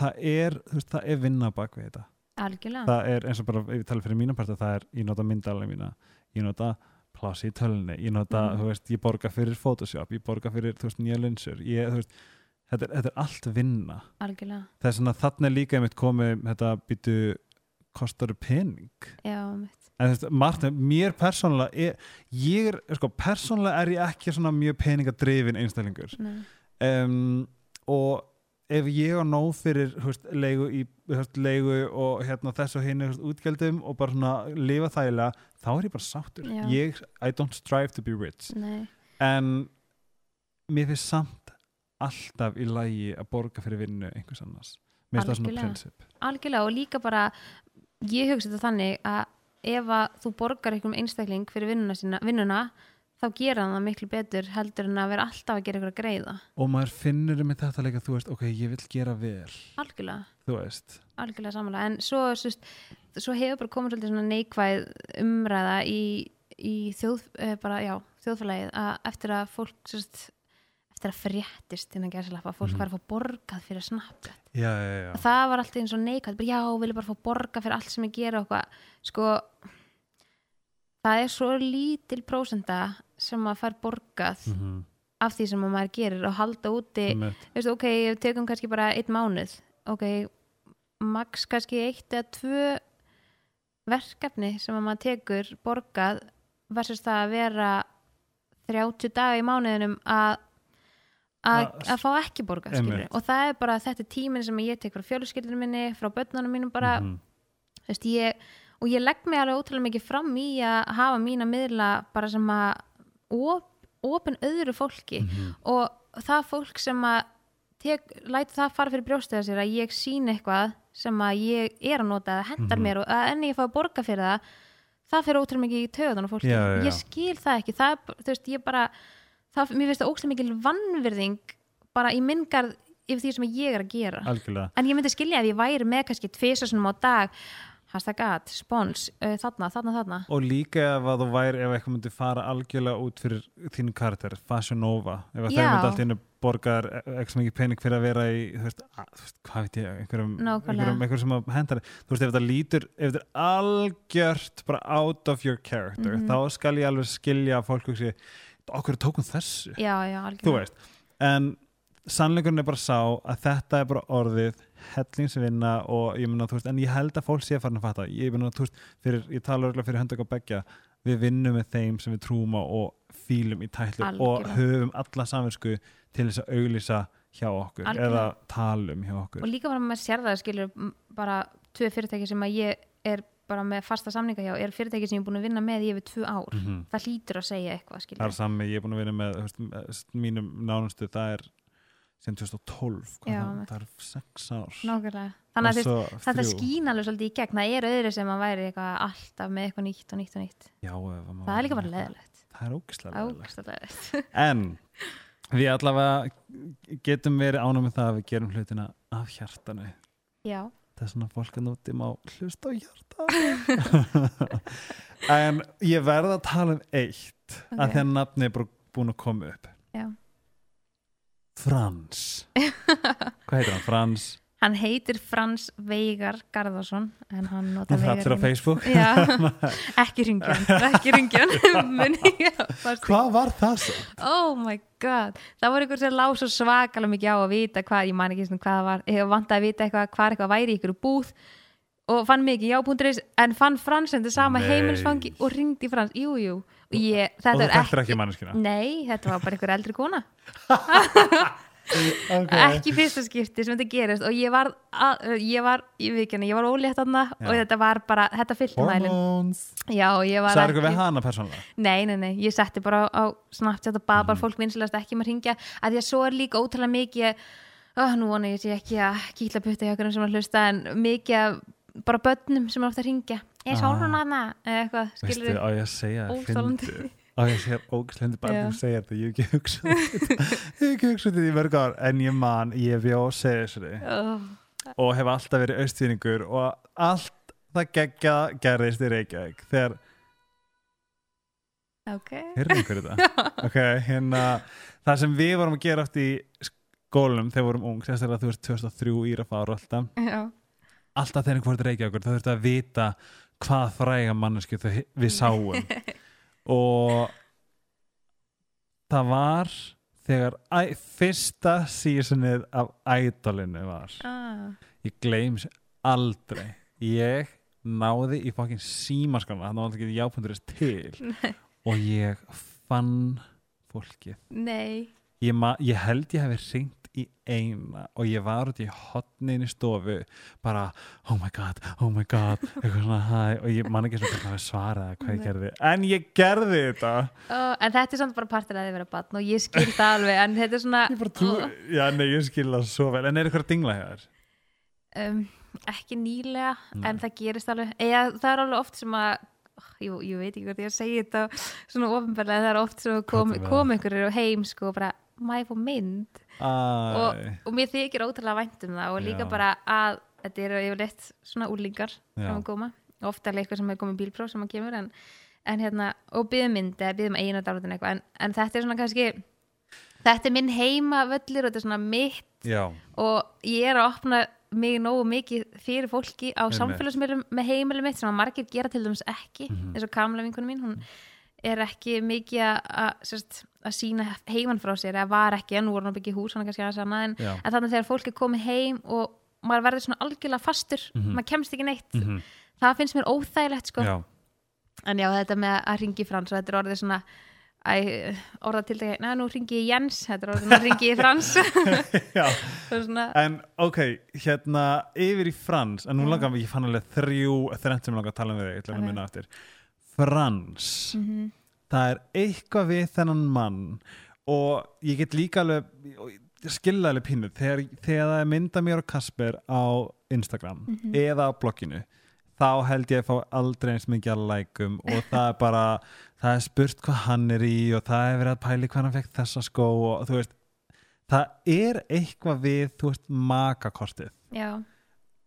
það er, þú veist, það er vinna bak við þetta. Algjörlega, það er eins og bara, ef ég tala fyrir mína parta það er, ég nota myndalega mína ég nota plási í tölunni ég nota, Mhm. þú veist, ég borga fyrir Photoshop ég borga fyrir, þú veist, nýja linsur. Ég, þú veist, þetta er, þetta er allt vinna. Algjörlega. Það er svona, þannig er líka einmitt komið þetta býtu kostar pening? Já, mitt, en þú veist, Martin, mér persónulega er, ég er, sko, persónulega er ég ekki svona mjög peningadrifin einstaklingur. Nei, um, og ef ég á nóg fyrir veist, leigu, í, veist, leigu og hérna, þess og hinn útgjöldum og bara svona lifa þægilega þá er ég bara sáttur. Ég, I don't strive to be rich. Nei. En mér finnst samt alltaf í lagi að borga fyrir vinnu einhvers annars. Mér finnst það svona prinsip algjörlega og líka bara ég hugsa þetta þannig að ef að þú borgar einhverjum einstakling fyrir vinnuna, sína, vinnuna þá gera það miklu betur heldur en að vera alltaf að gera ykkur að greiða. Og maður finnur um þetta líka þú veist, ok, ég vil gera vel. Algjörlega, algjörlega samanlega en svo, svo, svo hefur bara komið neikvæð umræða í, í þjóð, eh, bara, já, þjóðfélagið að eftir að fólk sérst, eftir að fréttist innan gæðsalappa, fólk Mhm. var að fá borgað fyrir Snapchat. Já, já, já það var alltaf eins og neikvæð bara, já, vil ég bara fá borga fyrir allt sem ég gera sko það er svo lítil prósenda sem að fær borgað mm -hmm. af því sem að maður gerir og halda úti veistu, ok, við tökum kannski bara einn mánuð ok, max kannski eitt eða tvö verkefni sem að maður tekur borgað versus það að vera 30 daga í mánuðinum að að, fá ekki borgað og það er bara þetta er tíminn sem ég tek frá fjöluskildinu minni, frá börnunum mínum bara, Mhm. þú veist, ég og ég legg mig alveg ótrúlega mikið fram í að hafa mína miðla bara sem að op, opin öðru fólki Mhm. og það fólk sem að tek, læti það fara fyrir brjóstið að sér að ég sín eitthvað sem að ég er að nota eða hendar Mhm. mér og að enni ég fá að borga fyrir það það fyrir ótrúlega mikið í töðan á fólki Já, já, já. ég skil það ekki það er, þú veist, ég bara það, mér finnst það ótrúlega mikil vannvirðing bara í minngarð yfir því sem ég er að gera algjörlega en ég myndi skilja ef ég væri með kannski tvisasunum á dag hashtag ad, spons, uh, þarna, þarna, þarna. Og líka ef að þú væri ef eitthvað myndi fara algjörlega út fyrir þínu karakter, Fashion Nova ef að þau Já. myndi alltaf innu borgar ekki mikið pening fyrir að vera í þú veist, að, þú veist hvað veit ég, einhverjum, einhverjum, einhverjum sem að hendar þú veist, ef þetta lítur, ef þetta er algjört bara out of your character Mhm. þá skal ég alveg skilja að fólk hugsi, okkur tókum þessu? Já, já, þú veist, en sannleikurinn er bara sá að þetta er bara orðið hellingsvinna og ég meina, þú veist, en ég held að fólk sé að fara að fatta, ég meina, þú veist, fyrir, ég tala örgulega fyrir höndök á begja, við vinnum með þeim sem við trúum á og fílum í tætlu og höfum alla samvinsku til þess að auglýsa hjá okkur Algjörlega. eða talum hjá okkur. Og líka bara maður sér það skilur bara tvö fyrirtæki sem að ég er bara með fasta samninga hjá er fyrirtæki sem ég er búin að vinna með í yfir tvö ár. Mhm. það hlýtur að segja eitthvað það skilur er sami, ég er búin að vinna með með mínum nánustu, það er sem 2012, hvað Já, það, er sex ár nákvæmlega þannig að þetta þrjú. skín alveg svolítið í gegn það er öðru sem að væri alltaf með eitthvað nýtt og nýtt og nýtt Já, það er líka bara leðilegt það er ógislega leðilegt <laughs> En við allavega getum verið ánum með það að við gerum hlutina af hjartanu. já, Það er svona fólk að núti má hlusta á hjartanu. <laughs> en ég verð að tala um eitt að Ok. því að nafni er bara búin að koma upp. Frans. <laughs> Hvað heitir hann? Frans. hann heitir Frans Veigar Garðarsson en hann á Veigar Facebook. já, <laughs> ekki ringjan ekki ringjan <laughs> Hvað var það svo? Oh my god, það var einhver sem lág svo svakalega mikið á að vita hvað, ég man ekki svona hvað það var, ég vant að vita eitthvað hvað eitthvað væri í ykkur búð og fann mikið jábúndurins en fann Frans en þetta sama heimilisfangi og ringdi Frans, jú jú ég, Og þetta þú þekktir ekki, manneskina. nei, þetta var bara einhver eldri kona <laughs> Okay. ekki fyrsta skipti sem þetta gerist og ég var, að, ég var, ég veit ekki hana, ég var ólétt Já. og þetta var bara, þetta fyllti mælin var Sæður ykkur við hana persónulega? Nei, nei, nei, ég setti bara á, Snapchat og bað bara Mhm. fólk vinsilegast ekki um að ringja að því að svo er líka ótrúlega mikið oh, nú vona ég sé ekki að kýtla putta hjá okkur sem að hlusta en mikið bara börnum sem er ofta að ringja er Ah. sólun hana eða eitthvað, Veistu, skilur á ég að segja, fyndu <laughs> og ég sé ógæslendi bara Já. að segja þetta, ég hef ekki hugsað þetta. Ég hef ekki hugsað þetta í mörg ár en ég man, ég bjó að segja þessu og hef alltaf verið austfýringur og allt það geggja gerðist í Reykjavík þegar, ok. Heyrðu einhverju <laughs> þetta? ok, hérna það sem við vorum að gera oft í skólum þegar við vorum ung, sérstaklega þú veist 2003 Írafár og alltaf, já, alltaf þegar einhver fór til Reykjavíkur þá þurftu að vita hvað fræga mannesku við sáum. <laughs> Og það var þegar fyrsta sísonið af ædolinu var. Ah. ég gleyms aldrei. Ég náði í fokkin símaskana þannig að það ekki jápunduris til. <laughs> Og ég fann fólkið. Nei. Ég, ég held ég hefði ringt í eina og ég var út í hotnin í stofu bara oh my god, oh my god <laughs> svona og ég man ekki svona að svara hvað ég gerði. En ég gerði þetta. Oh, en þetta er samt bara partur að þið vera batn og ég skil það alveg en þetta er svona bara trú, já nei ég skil það svo vel. En er eitthvað að dingla hér? um, ekki nýlega Nei. en það gerist alveg. Eða, það er alveg oft sem að oh, jú, ég veit ekki hvort ég segja þetta svona ofinbarlega það er oft sem kom, kom einhverjur heim sko og bara má ég fá mynd Æ, og mér þykir ótrúlega vænt um það og líka Já. bara að þetta eru yfirleitt svona úrlingar sem að koma. Ofta er eitthvað sem er komið bílpróf sem að kemur en, en hérna, og byggðum mynd eða byggðum einu dálítið eitthvað. En, en þetta er svona kannski þetta er minn heima völlur og þetta er svona mitt. Já, og ég er að opna mig nógu mikið fyrir fólki á samfélagsmiðlum með heimilum mitt sem að margir gera til dæmis ekki Mhm. eins og kamla vinkunum mín, hún er ekki mikið að- að að sína heiman frá sér eða var ekki, en nú voru hann að byggja hús hann er kannski aðeins annað en, en þannig þegar fólk er komið heim og maður verður svona algjörlega fastur Mhm. maður kemst ekki neitt, mm það finnst mér óþægilegt sko. já, en já þetta með að ringi frans þetta er orðið svona Æ, orða til dægi, næ, nú ringi ég Jens þetta er orðið, nú ringi ég Frans <laughs> En ok, hérna yfir í Frans, en nú Já. langar ég fann alveg þrjú þrennt sem langar að tala um við þig, ég ætla að Ok. minna eftir Frans, mm það er eitthvað við þennan mann og ég get líka alveg skilja alveg pínu þegar, þegar það er mynda mér og Kasper á Instagram Mhm. eða á blogginu þá held ég að fá aldrei eins mikið að lækum og það er bara <laughs> það er spurt hvað hann er í og það er verið að pæli hvað hann fekk þessa skó og þú veist það er eitthvað við, þú veist, makakortið. Já,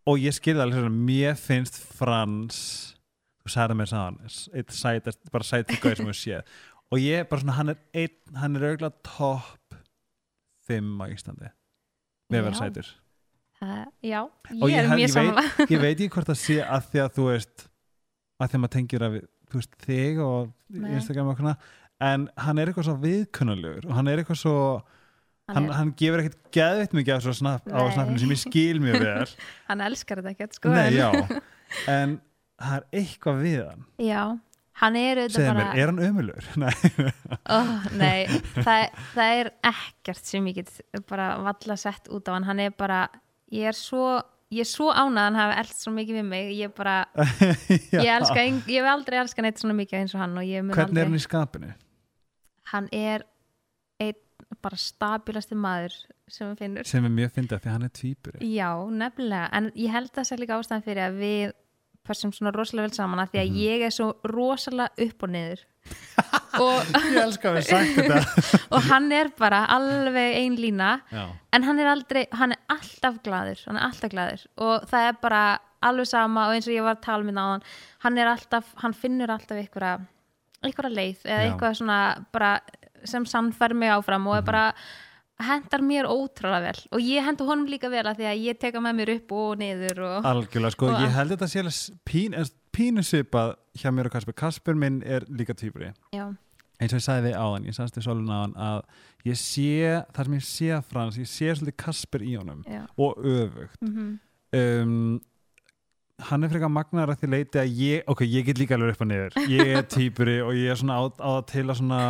og ég skilði alveg svona, mér finnst Frans þú sagði mér saman sætast, bara sætið gauð sem við séð. Og ég bara svona, hann er einn, hann er auðvitað topp 5 á Íslandi. Með að Já. sætur. Það, já ég ég er hef- mjög samanlega ég veit ekki hvort það sé að því að þú veist að því að maður tengir að þú veist, þig og. Instagram og svona en hann er eitthvað svo viðkunnalegur og hann er eitthvað svo hann, hann gefur ekkert geðvitt mikið af svo snapp, á snappinu sem ég skil mjög vel. <laughs> Hann elskar þetta ekkert sko Nei, en <laughs> það er eitthvað við hann. Já, hann er auðvitað bara mér, er hann ömulur? <laughs> Nei, oh, nei, það, það er ekkert sem ég get bara valla sett út á hann. Hann er bara, ég er svo ég er svo ánað að hann hafi eld svo mikið við mig. Ég bara, <laughs> ég elska ég hef aldrei elska neitt svona mikið eins og hann og hvernig er aldrei, hann í skapinu? hann er einn bara stabilasti maður sem við finnur sem er mjög fyndið því hann er tvíburi. Já, nefnilega, en ég held að það sé líka ástæðan fyrir að við passum svona rosalega vel saman að því að Mhm. ég er svo rosalega upp og niður <laughs> og, ég elska að við sagt þetta <laughs> og hann er bara alveg ein lína já, en hann er aldrei, hann er alltaf glaður hann er alltaf glaður og það er bara alveg sama og eins og ég var að tala með náðan hann er alltaf, hann finnur alltaf einhverja, einhverja leið eða Já. eitthvað svona bara sem sannfær mig áfram og er Mhm. bara hendar mér ótrúlega vel. Og ég hendur honum líka vel að því að ég teka með mér upp og niður og algjörlega sko, Og ég held þetta sé alveg s- pín, pínu svipað hjá mér og Kasper. Kasper minn er líka já, eins og ég sagði við áðan, ég sagðist þið svolun áðan að ég sé, það sem ég sé að Frans ég sé svolítið Kasper í honum já. og öfugt. Mm um, hann er frekar magnar að því leiti að ég, ok, ég get líka alveg upp og niður. Ég er týpuri og ég er svona á, á til að svona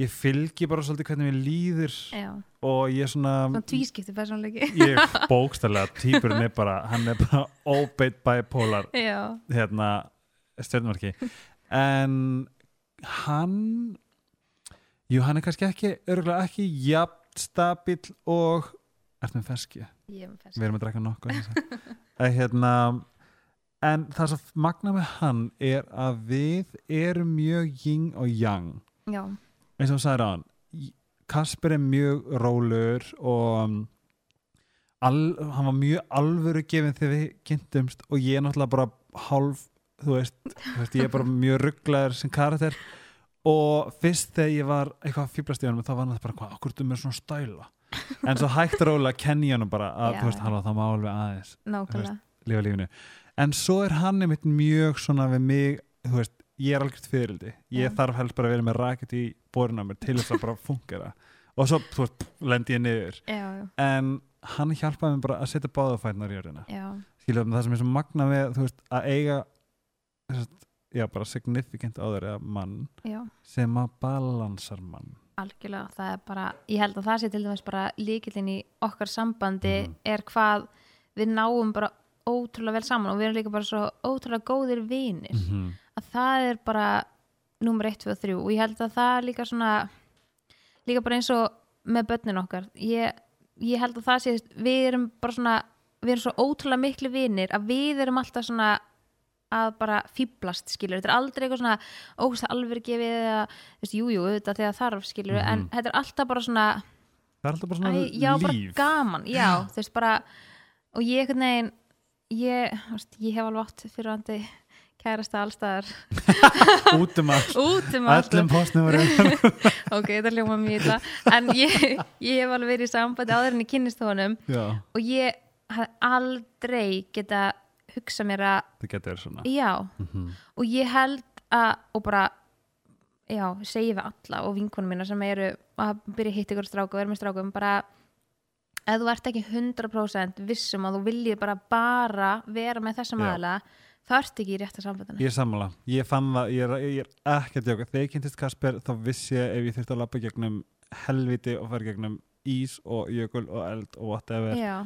ég fylgi bara svolítið hvernig mér líður já, og ég er svona svona tvískipti persónleiki <laughs> ég bókstæðlega, týpurinn er bara hann er bara óbeitt bipolar já, hérna stjórnmarki en hann jú, hann er kannski ekki örgulega ekki jafn stabill og ertu með feski? ég er með fest við erum að drekka nokkuð hérna en það sem magna með hann er að við erum mjög yin og yang. Já, eins og þú sagði hann Kasper er mjög rólur og um, al, hann var mjög alvöru gefin þegar við kynntumst og ég er náttúrulega bara hálf þú veist, þú veist ég er bara mjög rugglaður sem karakter. Og fyrst þegar ég var eitthvað fýblast í hann þá var hann bara, hvað, okkur þú með svona stæla? En svo hægt og rólega kenni ég hann bara að þú veist, halló, það má alveg aðeins nákvæmlega. lifa lífinu. En svo er hann einmitt mjög svona við mig, þú veist, ég er algjört fyririldi ég Já. þarf helst bara að vera með rakett í borinn á mér til þess að bara fungera og svo, veist, lendi ég niður. Já, já, en hann hjálpaði mér bara að setja báðafætnar í skiljaðum það sem er svo magna með, þú veist, að eiga veist, já, bara significant áður eða mann já. sem að balansar mann. Algjörlega, það er bara ég held að það sé til dæmis bara líkillin í okkar sambandi Mhm. er hvað við náum bara ótrúlega vel saman og við erum líka bara svo ótrúlega góðir vinir. -hmm. Að það er bara nummer 1, 2 og 3 og ég held að það líka svona líka bara eins og með börnin okkar. Ég, ég held að það sé við erum bara svona við erum svo ótrúlega miklu vinir að við erum alltaf svona að bara fýblast skilur, þetta er aldrei eitthvað svona ógust alveg gefið eða, þú veist, jú, jú, auðvitað þegar þarf skilur, en Mhm. þetta er alltaf bara svona það er alltaf bara svona Æ, já, bara líf. gaman, já, <gasps> þú veist bara og ég einhvern veginn ég, ég hef alveg átt fyrir andi kærasta allstaðar <laughs> út um allt. Út um allt. öllum postnumurinn <laughs> ok, þetta hljóma mjög illa. En ég, ég hef alveg verið í sambandi áður en ég kynnist honum. Já, og ég hef aldrei geta hugsa mér að það getur verið svona. Já, Mhm. og ég held að og bara já, segi við alla og vinkonum mína sem eru að byrja að hitta ykkur stráku og vera með strákum bara ef þú ert ekki 100% vissum að þú viljið bara bara vera með þessum Já. Þá ert ekki í rétta sambandinu? Ég er sammála, ég fann það, ég er, ég er ekki að djóka, þegar ég kynntist Kasper þá vissi ég ef ég þurfti að lappa gegnum helviti og fara gegnum ís og jökul og eld og whatever já,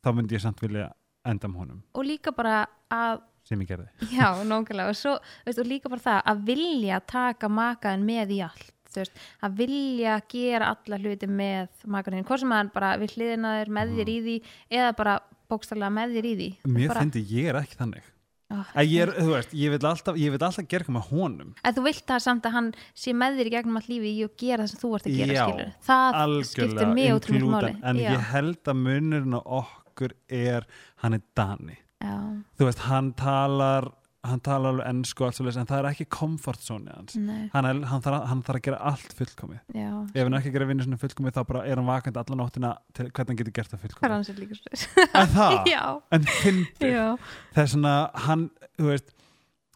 þá myndi ég samt vilja enda um honum. Og líka bara að sem ég gerði. <laughs> Já, nákvæmlega. Og, svo, veist, og líka bara það að vilja taka makaðin með í allt veist, að vilja gera alla hluti með makaðin, hvort sem hann bara við hliðina þér með þér í því eða bara bókstallega með þér í því. Mér bara, fyndi ég er ekki þannig. Oh, ég er, veist, ég vil alltaf, alltaf eitthvað með honum. að þú vilt það samt að hann sé með þér í gegnum all lífi í að gera það sem þú ert að gera Já, það skiptir mjög ótrúlega máli. En já, ég held að munurinn á okkur er, hann er Dani. já, Þú veist, hann talar, hann talar alveg ennsku en það er ekki comfort zone hans. Hann, er, hann, þarf, að- hann þarf að gera allt fullkomið. já. Ef hann ekki að gera vinnu svona fullkomið þá bara er hann vakandi alla nóttina til hvernig hann getur gert það fullkomið. Hans er líka svo en það, <laughs> já, en fyndi já, það er svona, hann, þú veist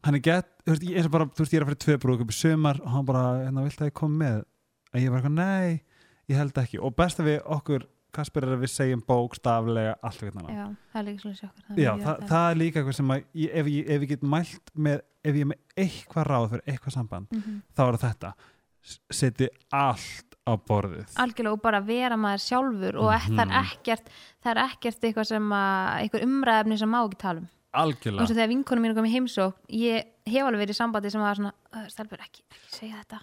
hann er gett, þú veist, ég er bara þú veist, ég er að fyrir tvö brúk upp í sumar og hann bara, hérna, vilt að ég kom með? Og ég var eitthvað, nei, ég held ekki. Og besta við okkur, Kasper er að við segjum bókstaflega allt við hann já, það er líka svona sjokkar Já, það, það er líka eitthvað sem að ég, ef, ég, ef ég get mælt með ef ég er með eitthvað ráð fyrir eitthvað samband mm þá er þetta. S- setji allt á borðið. Algjörlega og bara vera maður sjálfur og Mhm. það er ekkert það er ekkert eitthvað sem að eitthvað umræðefni sem má ekki tala um algjörlega. Svo þegar vinkonum mínu kom í heimsók ég hef alveg verið í sambandi sem var svona "Uh, stelpur ekki, ekki segja þetta.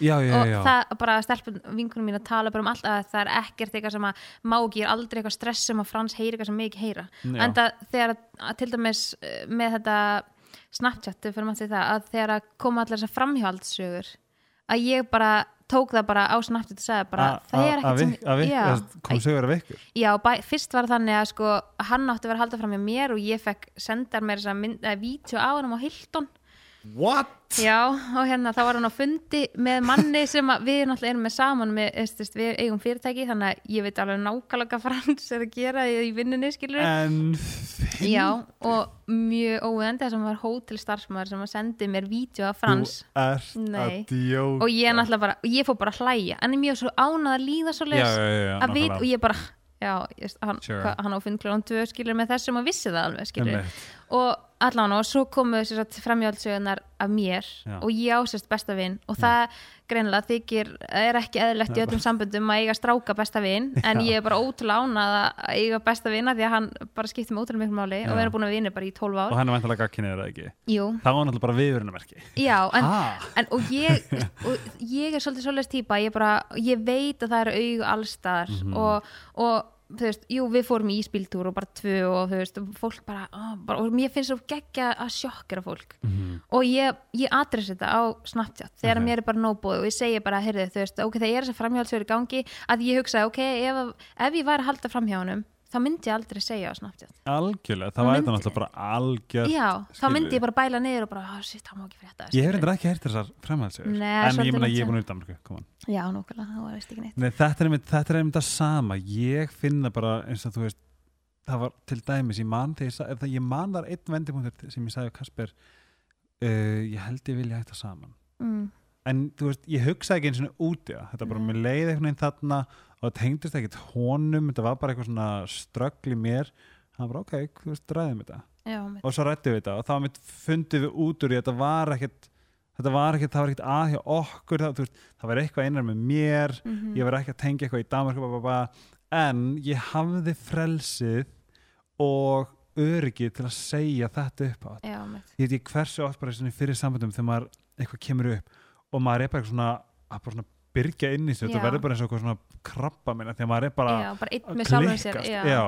Já, já, já, og það bara stelpur vinkonum mínu tala bara um allt að það er ekkert eitthvað sem að má ekki, er aldrei eitthvað stress sem að Frans heyri eitthvað sem mig ekki heyra. En það þegar að, að til dæmis eh, með þetta Snapchat, við fyrir maður til það að þegar að koma allar þessar framhjálpssögur að ég bara tók það bara á Snapchat og sagði bara, það er ekkert kom sögur af ykkur. Já, bæ, fyrst var þannig að sko, hann átti að vera að halda fram með mér og ég fekk sendar mér vídeo á hann á Hilton what? Já, og hérna þá var hann á fundi með manni sem að við náttúrulega erum með saman með, veist, veist, við eigum fyrirtæki þannig að ég veit alveg nákvæmlega Frans er að gera í, vinninni, skilur en Já, og mjög óvend þess að hann var hótelstarfsmaður sem að sendi mér vídeo af Frans. Þú ert Nei. að djóka. Og ég náttúrulega bara, og ég fór bara að hlæja. En ég er mjög svo ánað að líða svo já, að vit, og ég bara já, just, hann, Sure. hva, hann á fundklunum tvö skilur með þessum og vissi það alveg skilur og allan og svo komu framjáldsögunar af mér Já. og ég ásist besta vin. Og það greinilega þykir, er ekki eðlegt í öllum sambundum að eiga stráka besta vin en ég er bara ótrúlega ánað að eiga besta vina því að hann bara skiptir mig ótrúlega miklu máli Já. og við erum búin að vinna bara í 12 og ár hann er vantilega gagkinnið eða ekki? Jú, það var náttúrulega bara viðvörunamerki já, en, ah, en og ég og ég er svolítið svolítið típa ég, bara, ég veit að það eru augu allstaðar Mhm. og, og þú veist, jú, við fórum í íspíltúr og bara tvö og þú veist, fólk bara, ó, bara og mér finnst svo geggja að sjokkera fólk Mhm. og ég, ég adress þetta á Snapchat þegar Ok. mér er bara nóbúið og ég segi bara, heyrðu, þú veist, ok, það er þess að framhjálpsverið í gangi að ég hugsa, ok, ef, ef ég væri að halda framhjá honum þá myndi ég aldrei segja á Snapchat. Algjörlega, það var myndi- þetta náttúrulega bara algjör já, þá skilurðu. myndi ég bara bæla niður og bara, ah, shit, það má ekki frétta ég hef reyndar ekki heyrt þessar framhælsögur Nei, en ég meina langt ég er búin að Danmarku, já, núkvæmlega, það var veist ekki neitt. Nei, þetta er einmitt, þetta er einmitt það sama. Ég finna bara eins og þú veist það var til dæmis, ég man þegar ég, ég man þar einn vendipunktur sem ég sagði á Kasper uh, ég held ég vilja hætta saman. Mm. En þú veist, ég hugsaði ekki eins og úti það. Þetta bara, Nei. mér leiði einhvern veginn þarna og það tengdist ekkert honum. Þetta var bara eitthvað svona ströggl í mér. Hann var ok, þú veist, ræðum þetta. Já, mitt, og svo rættum við þetta og þá fundið við út úr því að þetta var ekkert þetta var ekkert, það var ekkert að hjá okkur. Það, veist, það var eitthvað einar með mér. Mm ég var ekki að tengja eitthvað í Danmark en ég hafði frelsið og öryggi til að segja þetta upp á. Mitt, ég veit ekki hversu oft bara fyrir sambandum þegar maður eitthvað kemur upp og maður er bara svona að bara svona byrgja inn í sig, þetta verður bara eins og eitthvað svona krabba minna þegar maður er bara já, bara einn að með sjálfum sér já. já,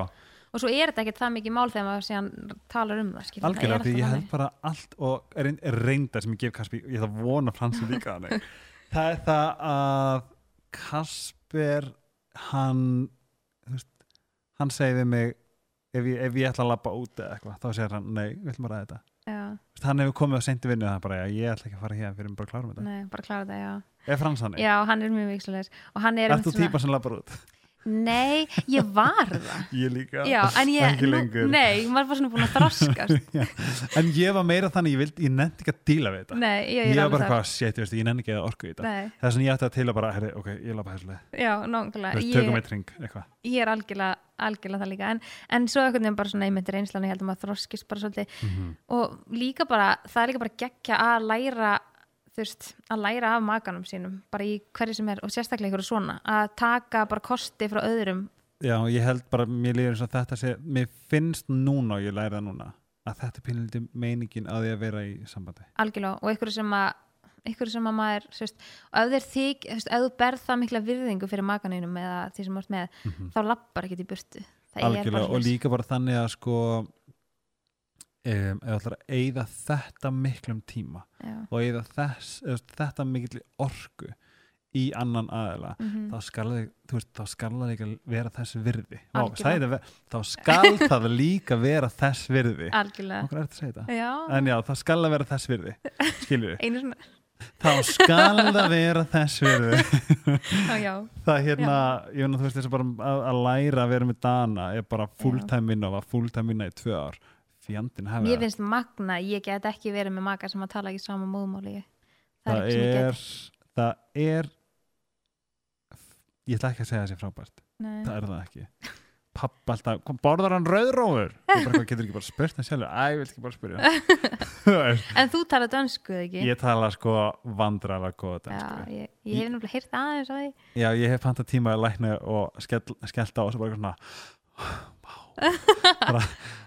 og svo er þetta ekkert það mikið mál þegar maður síðan talar um það skilur, algjörlega, það því ég held bara allt og er, er reyndar sem ég gef Kasper ég ætla að vona Fransi líka <laughs> það er það að Kasper hann veist, hann segir við mig ef ég, ef ég ætla að labba út eða eitthvað þá segir hann, nei, við ætlum bara að þetta hann hefur komið á seinti vinnu og það er bara, ég ætla ekki að fara hér fyrir við bara klárum þetta nei, bara klára þetta, já er Frans hann? já, hann er mjög vikslulegs og hann er Er þú típa sem labbar út? Nei, ég var það. <laughs> Ég líka. Já, ég, Ekki lengur. nei, maður var svona búin að þroskast <laughs> Já. En ég var meira þannig, ég, vild, ég nefndi ekki að díla við þetta. Nei, ég, Ég var bara hvað, shit, ég, ég nefndi ekki að orku í þetta. Það er svona ég ætti að til að bara, herri, ok, ég labba þessu leið. Já, nákvæmlega. Ég, tökum eitt ring, eitthvað. Ég er algjörlega, algjörlega það líka. En, en svo einhvern veginn bara svona einmitt reynslan ég held að maður þroskist bara svolítið. Mhm. og líka bara, það er líka bara geggja að læra veist, að læra af makanum sínum bara í hverju sem er og sérstaklega ykkur svona að taka bara kosti frá öðrum. Já, ég held bara, mér líður eins og þetta sé, mér finnst núna og ég læri það núna að þetta er pínlítið meiningin að því að vera í sambandi. Algjörlega og ykkur sem að ykkur sem að maður, þú veist, þig, þú berð það mikla virðingu fyrir makaninum eða því sem þú ert með, Mhm. þá lappar ekkert í burtu. Algjörlega og líka bara þannig að sko um, ef ætlar að eyða þetta miklum tíma Já. og eyða þess, eða, þetta mikil orku í annan aðila Mhm. þá skal það, þú veist, þá skal það líka vera þess virði. Vá, ve- þá skal <laughs> það líka vera þess virði. Já, en já, það skal það vera þess virði skilur við, <laughs> þá skal það vera þess virði. Já, já, það hérna, ég veit að þú veist þess að bara að, að læra að vera með Dana er bara fulltime vinna og var fulltime vinna í tvö ár fjandinn hefði mér finnst magna ég get ekki verið með maka sem að tala ekki sama móðmáli það, það er er það er ég ætla ekki að segja þessi frábært. Nei. það er það ekki. Pappa alltaf, kom, borðar hann rauðrófur? Ég bara, getur ekki bara spurt hann sjálfur? Æ, ég vil ekki bara veist, <laughs> en þú tala dönsku eða ekki? Ég tala sko vandrarlega góða já, dænsku ég, ég hef nefnilega heyrt aðeins að því. Já, ég hef pantað tíma að lækna og skell, skellt á og svo bara svona wow bara,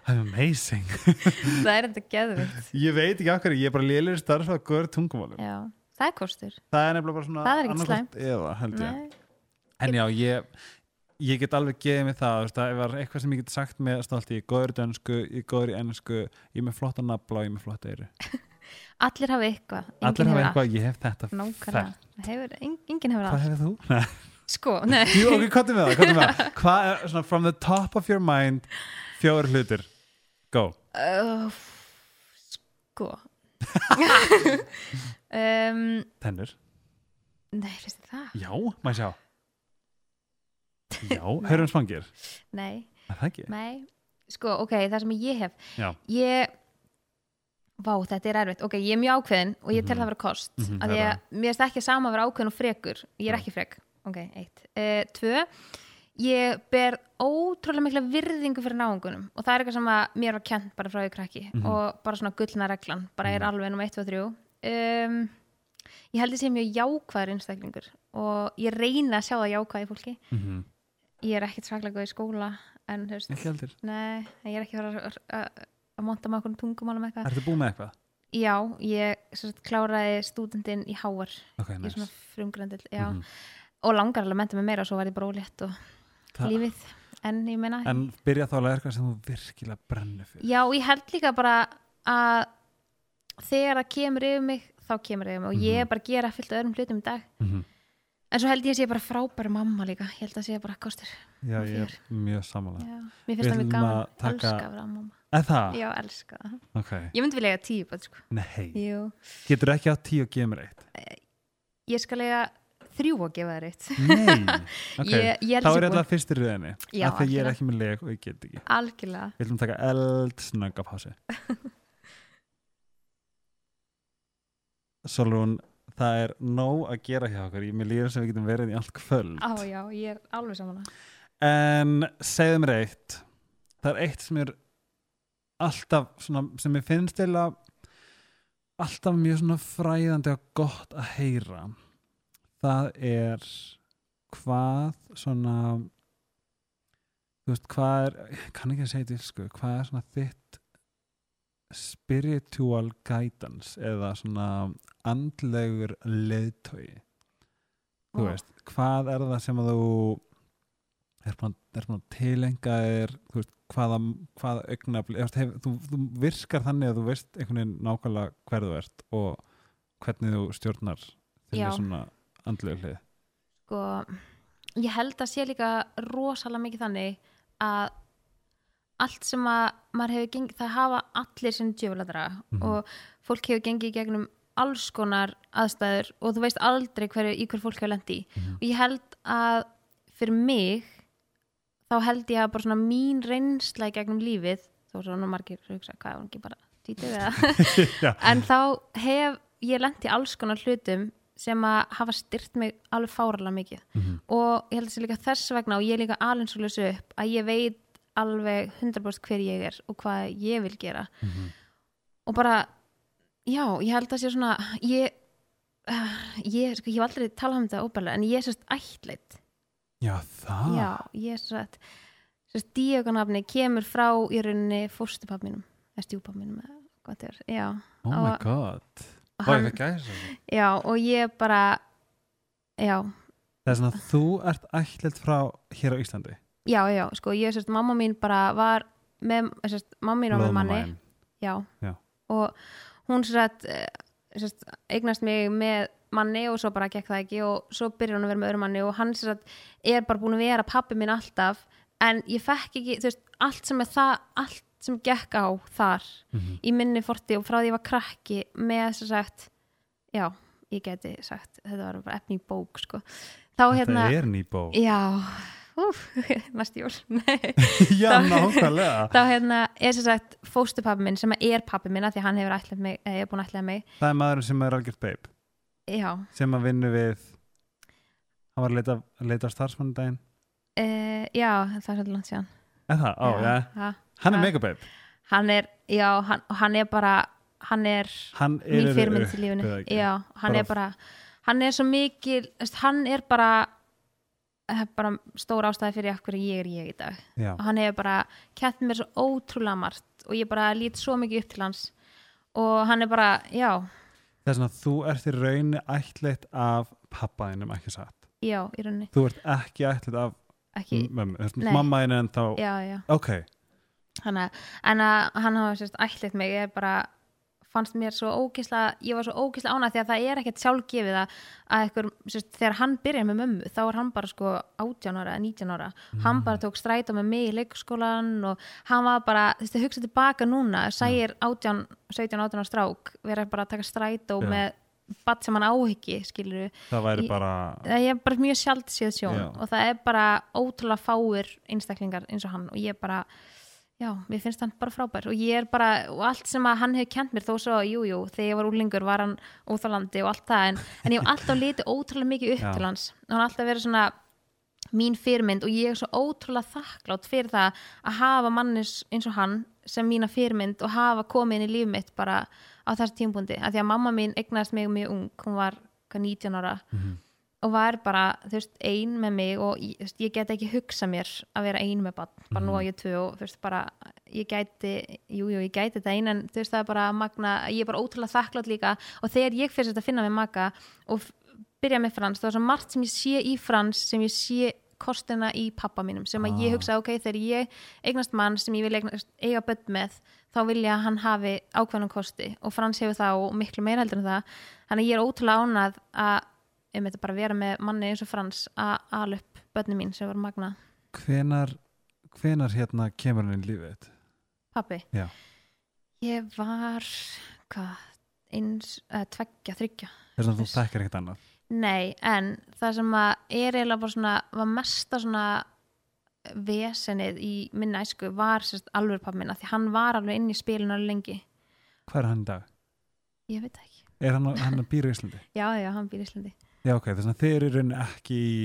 I'm amazing. <laughs> Það er enda geðvikt ég veit ekki af hverju, ég er bara lélir starfsvað góður tungumálum já, það er kostur. Það er nefnilega bara svona Það er ekkert annaðhvort eða. En já, ég, ég get alveg gefið mig það, veist, það var eitthvað sem ég get sagt með stolti, ég er góður í dönsku, ég er góður í ennsku, ég er með flotta nafla og ég er með flotta eyru. <laughs> allir hafa eitthvað Allir hafa eitthvað, ég hef þetta allt. nákvæmlega hefur, en, enginn hefur Hvað allt. hefur þú? <laughs> Sko, nei Jú, ok, er með það? Er með það? Hvað er, svona, from the top of your mind, fjóður hlutir, go. uh, sko <laughs> um, Tennur. nei, þið það? Já, maður sjá. Já, <laughs> hörum spangir. nei, Er það ekki? nei sko, ok, það sem ég hef Já. ég vá, þetta er erfitt, ok, ég er mjög ákveðin og ég tel Mhm. það vera kost mm það er að mér finnst ekki sama að vera ákveðin og frekur ég er ekki frek, ok, eitt uh, tvö, ég ber ótrúlega mikla virðingu fyrir náungunum og það er eitthvað sem að mér var kent bara frá því krakki Mhm. og bara svona gullna reglan bara er Mhm. alveg nummer 1, 2, 3 um, ég held að sé mjög jákvæður einstaklingur og ég reyna að sjá það jákvæði fólki Mm ég er ekkert svaklega góð í skóla en þú veist, nei, ég er ekki að að, að, monta með okkur tungumálum eitthvað Ertu búið með eitthvað? já, ég sem sagt, kláraði stúdendin í háar Ok, í nice. svona frumgrendil já. Mhm. Og langar alveg að menta mig meira og svo var ég bara ólétt og Það- lífið. En ég meina en byrja þá að læra eitthvað sem þú virkilega brennur fyrir. Já, ég held líka bara að þegar það kemur yfir mig þá kemur yfir mig. Og ég er bara að gera fyllt öðrum hlutum í dag. Mhm. en svo held ég að sé bara frábæri mamma líka. Ég held að sé bara kostur Já, ég er mjög samanlega mér finnst það mjög gaman, taka- elska að vera mamma. En það? Já, elska það. Ok, Ég myndi vilja eiga tíu bætt sko. Nei. Jú. Getur ekki á tíu og gefa mér eitt? Ég skal eiga þrjú að gefa þér eitt. Nei, <laughs> ok. Ég- ég Þá er búin. þetta fyrstir röðinni Já, af því að ég er algjörlega. ekki með leg og ég get ekki. Algjörlega. Við ætlum að taka eldsnögga pási <laughs> Solrún það er nóg að gera hjá okkur. Ég með líður sem við getum verið í allt kvöld. Á já, ég er alveg saman en segðu mér eitt. Það er eitt sem er alltaf svona, sem ég finnst eða alltaf mjög svona fræðandi og gott að heyra það er hvað svona þú veist hvað er kann ekki að segja þetta sko, hvað er svona þitt spiritual guidance eða svona andlegur leiðtói þú veist, hvað er það sem að þú er búin, er búin að tilenga þér þú veist, hvaða, hvaða augnabli hef, þú, þú virkar þannig að þú veist einhvern veginn nákvæmlega hver þú ert og hvernig þú stjórnar þinni svona andlegu hlið Sko, ég held að sé líka rosalega mikið þannig að allt sem að maður hefur gengið, það hafa allir sinn djöfuladra Mhm. og fólk hefur gengið gegnum alls konar aðstæður og þú veist aldrei hverju í hver fólk hefur lendi í Mhm. og ég held að fyrir mig þá held ég að bara svona mín reynsla í gegnum lífið þó svo nú margir hugsa hvað er hún ekki bara títið <laughs> en þá hef ég lent í alls konar hlutum sem að hafa styrt mig alveg fáralega mikið. Mhm. og ég held að sé líka þess vegna og ég er líka alveg svo lausu upp að ég veit alveg 100% hver ég er og hvað ég vil gera. Mhm. og bara, já, ég held að sé svona ég uh, ég, sko, ég hef aldrei talað um þetta óbæðlega en ég er sérst ættleitt Já, það. Já, ég er sérst sérst díokanafni kemur frá í rauninni fórstupap mínum eða stjúpap mínum eða hvað þetta er, já. Oh my og- god hann- já, og ég bara já, Það er svona að þú ert ætlilt frá hér á Íslandi? Já, já, sko ég sérst, mamma mín bara var með, sérst, mamma mín var með manni. Já. Já. og hún sérst, sérst, eignast mig með manni og svo bara gekk það ekki og svo byrjar hún að vera með öðrum manni og hann sérst, er bara búin að vera pappi minn alltaf. En ég fekk ekki, þú veist, allt sem er það allt sem gekk á þar Mhm. í minni forti og frá því ég var krakki með þess að sagt já, ég geti sagt, þetta var bara efni í bók sko, þá hérna Þetta er ný bók. Já, <laughs> næst jól. <laughs> <laughs> Já, nákvæmlega. Þá hérna er sem sagt fóstupappi minn sem er pappi minna því að hann hefur mig, eða er búin að ætlaða mig. Það er maðurinn sem er algjört beip já, sem að vinna við hann var að leita, að leita starfsmann daginn uh, já, það er svolítið langt síðan. Það, á, já, ha, hann er Ha. mega beip hann er, já, hann, hann er bara hann er Hann er mín fyrirmynd í lífinu. já, hann Bara- er bara hann er svo mikil, hann er bara eh, bara stór ástæði fyrir hverju ég er ég í dag. Já, og hann hefur bara kent mér svo ótrúlega margt og ég bara lít svo mikið upp til hans. Og hann er bara, já, það er svona að þú ert í raunni ætlitt af pappaðinum ekki satt? Já, í rauninni. Þú ert ekki ætlitt af ekki, mömmu, þú veist, Nei. mammaðin en þá já, já. Ok, Hanna, en að hann hafa sérst ætlit mig ég bara fannst mér svo ógisla ég var svo ógisla ánað því að það er ekkert sjálfgefið að, að ekkur, sérst, þegar hann byrjaði með mömmu þá er hann bara sko 18 ára eða 19 ára, hann bara tók strætó með mig í leikskólan og hann var bara þú veist, hugsa tilbaka núna, sægir 18, 17, 18 ára strák vera bara að taka strætó Já. með batt sem hann áhyggi, skilur það væri bara það er bara mjög sjald séð sjón Já. og það er bara ótrúlega fáir einstaklingar eins og hann og ég bara já, mér finnst hann bara frábær. Og ég er bara, og allt sem að hann hefur kent mér þó svo, jú, jú, þegar ég var úlingur var hann óþálandi og allt það en, en ég hef alltaf litið ótrúlega mikið upp Já. til hans. Og hann alltaf verið svona mín fyrirmynd og ég er svo ótrúlega þakklátt fyrir það að hafa mannis eins og hann sem mína fyrirmynd og hafa komið inn í líf mitt bara á þessu tímpúndi, af því að mamma mín egnaðist mig mjög ung, hún var hvað, 19 ára og var bara, þú veist, ein með mig og veist, ég get ekki hugsa mér að vera ein með bann, bara nú á ég tvö og þú veist, bara, ég gæti jú, jú, ég gæti þetta ein, en þú veist, það er bara magna, ég er bara ótrúlega þakklátt líka og þegar ég fyrst að finna með maka og byrja með Frans, það var svo margt sem ég sé í Frans sem ég sé kostina í pappa mínum sem að Ah. ég hugsa, ok, þegar ég eignast mann sem ég vil eignast, eiga börn með þá vil ég að hann hafi ákveðnum kosti og Frans hefur það og miklu meira heldur en það þannig ég er ótrúlega ánað að ég myndi bara vera með manni eins og Frans að ala upp börni mín sem var magna hvenar, hvenar hérna kemur hann í lífið þitt? pappi Já. ég var hvað, eins, uh, tveggja, þryggja Þess að þú þekkir ekkert annað Nei, en það sem að er eiginlega bara svona, var mesta svona vesenið í minna æsku var sérst alveg pappi minna því hann var alveg inn í spilinu alveg lengi Hvað er hann í dag? ég veit ekki, Er hann, hann að býra í Íslandi? já, já, hann býr í Íslandi Já, ok, þess að þeir eru rauninni ekki í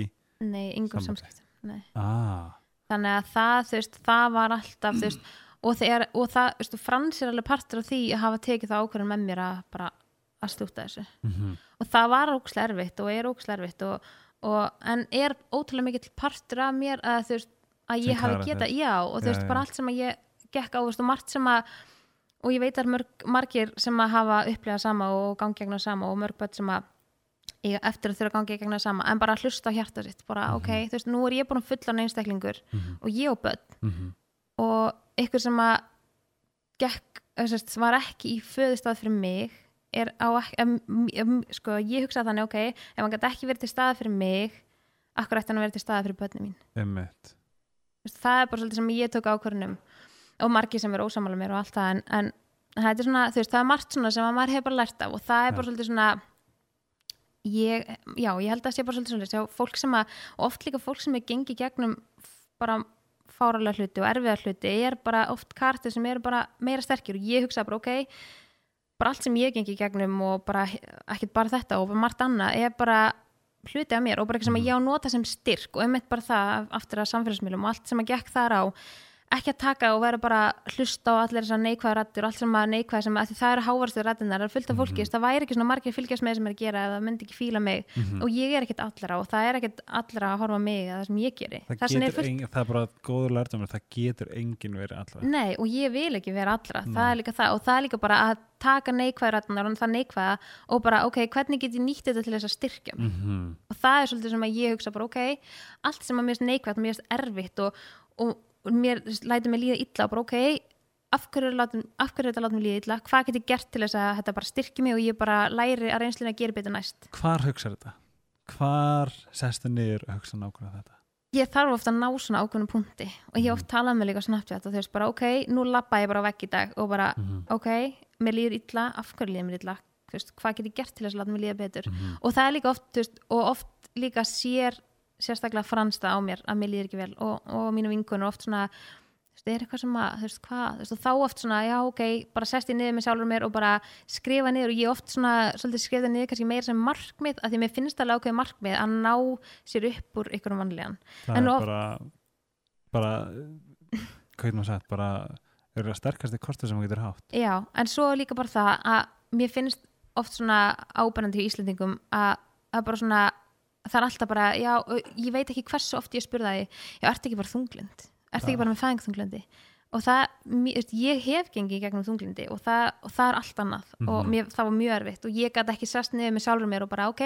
nei, yngum samskiptum nei. ah, þannig að það, þú veist, það var alltaf þú veist, og, þegar, og það, þú veist, Frans er alveg partur af því að hafa tekið það ákvörðun með mér að bara að stúta þessu mm og það var ókslega erfitt og er ókslega erfitt og, og, en er ótrúlega mikill partur af mér að þú veist að ég hafi karakter. geta, já og þú Já, veist já. bara allt sem að ég gekk á þú veist, og margt sem að og ég veit að mörg, margir sem að hafa upplegað sama og gangi gegna sama og mörg börn sem að eiga eftir að þurfa að gangi gegna sama en bara hlusta á hjarta sitt bara Mhm. ok, þú veist, nú er ég búin að fulla einstaklingur Mhm. og ég og börn -hmm. og ykkur sem að gekk, sem var ekki í föðustað fyrir mig er á em, em, sko, ég hugsa þannig, ok ef hann gæti ekki verið til staða fyrir mig akkur ætti hann vera til staða fyrir börnin mín veist, það er bara svolítið sem ég tók ákvörunum og margir sem er ósamála mér og allt það en, en það er svona, veist, það er margt sem að maður hefur bara lært af og það er bara Ja. svolítið svona ég, já, ég held að það sé bara svolítið svona fólk sem að, oft líka fólk sem er gengið gegnum bara fáralega hluti og erfiða hluti er bara oft kartið sem eru bara meira sterkir og ég hugsa bara ok bara allt sem ég gengi gegnum og bara ekkert bara þetta og margt annað er bara hluti af mér og bara eitthvað sem Mhm. ég á nota sem styrk og einmitt bara það aftur að samfélagsmiðlum og allt sem að gekk þar á ekki að taka og vera bara hlusta á allir þessar neikvæða rættir og allt sem að neikvæða sem að það eru hávarstu rættinar, það er fullt af fólki Mhm. það væri ekki svona margir fylgjast með sem er að gera eða myndi ekki fíla mig Mhm. og ég er ekkert allra og það er ekkert allra að horfa mig eða það sem ég geri. Það, það, er fullt engin, það er bara góður lærdum það getur enginn verið allra. Nei, og ég vil ekki vera allra, það er líka það og það er líka bara að taka neikvæðrætnar og það neikvæða og bara, ok, hvernig get ég nýtt þetta til þess að styrkja mm og það er svolítið sem að ég hugsa bara, ok allt sem að mér er neikvæðt, mér er erfitt og, og, mér lætur mig líða illa og bara, ok, af hverju, er látum, af hverju er þetta látum líða illa, hvað get ég gert til þess að þetta bara styrki mig og ég bara læri að reynslinu að gera betur næst hvar hugsa þetta? hvar sestu niður að hugsa nákvæmlega þetta? ég þarf ofta að ná svona ákveðnum punkti og ég hef oft talað með líka snabbt og þú veist bara ok, nú lappa ég bara vegg í dag og bara Mhm. ok, mér líður illa, af hverju líður mér illa veist, hvað get ég gert til þess að láta mér líða betur Mhm. og það er líka oft veist, og oft líka sér sérstaklega fransta á mér að mér líður ekki vel og, og mínu vinkunur oft svona veist, er eitthvað sem að, þú veist, hvað þú veist, þá oft svona, já ok, bara sest ég niður með sjálfur mér og bara skrifa niður og ég oft svona svolítið skrifa niður kannski meira sem markmið að því mér finnst alveg ákveðið markmið að ná sér upp úr ykkur vanlíðan. Það En er of- bara bara hvað getur maður sagt, bara eru það sterkasti kostu sem maður getur haft. Já, en svo líka bara það að mér finnst oft svona ábærandi í Íslendingum að, að bara svona það er alltaf bara, já, ég veit ekki hversu oft ég spurði það, já, ertu ekki bara þunglind ertu ekki bara með fæðingþunglindi og það, ég hef gengið gegnum þunglindi og það, og það er allt annað og Mhm. mér, það var mjög erfitt og ég gæti ekki sest niður með sjálfur mér og bara, ok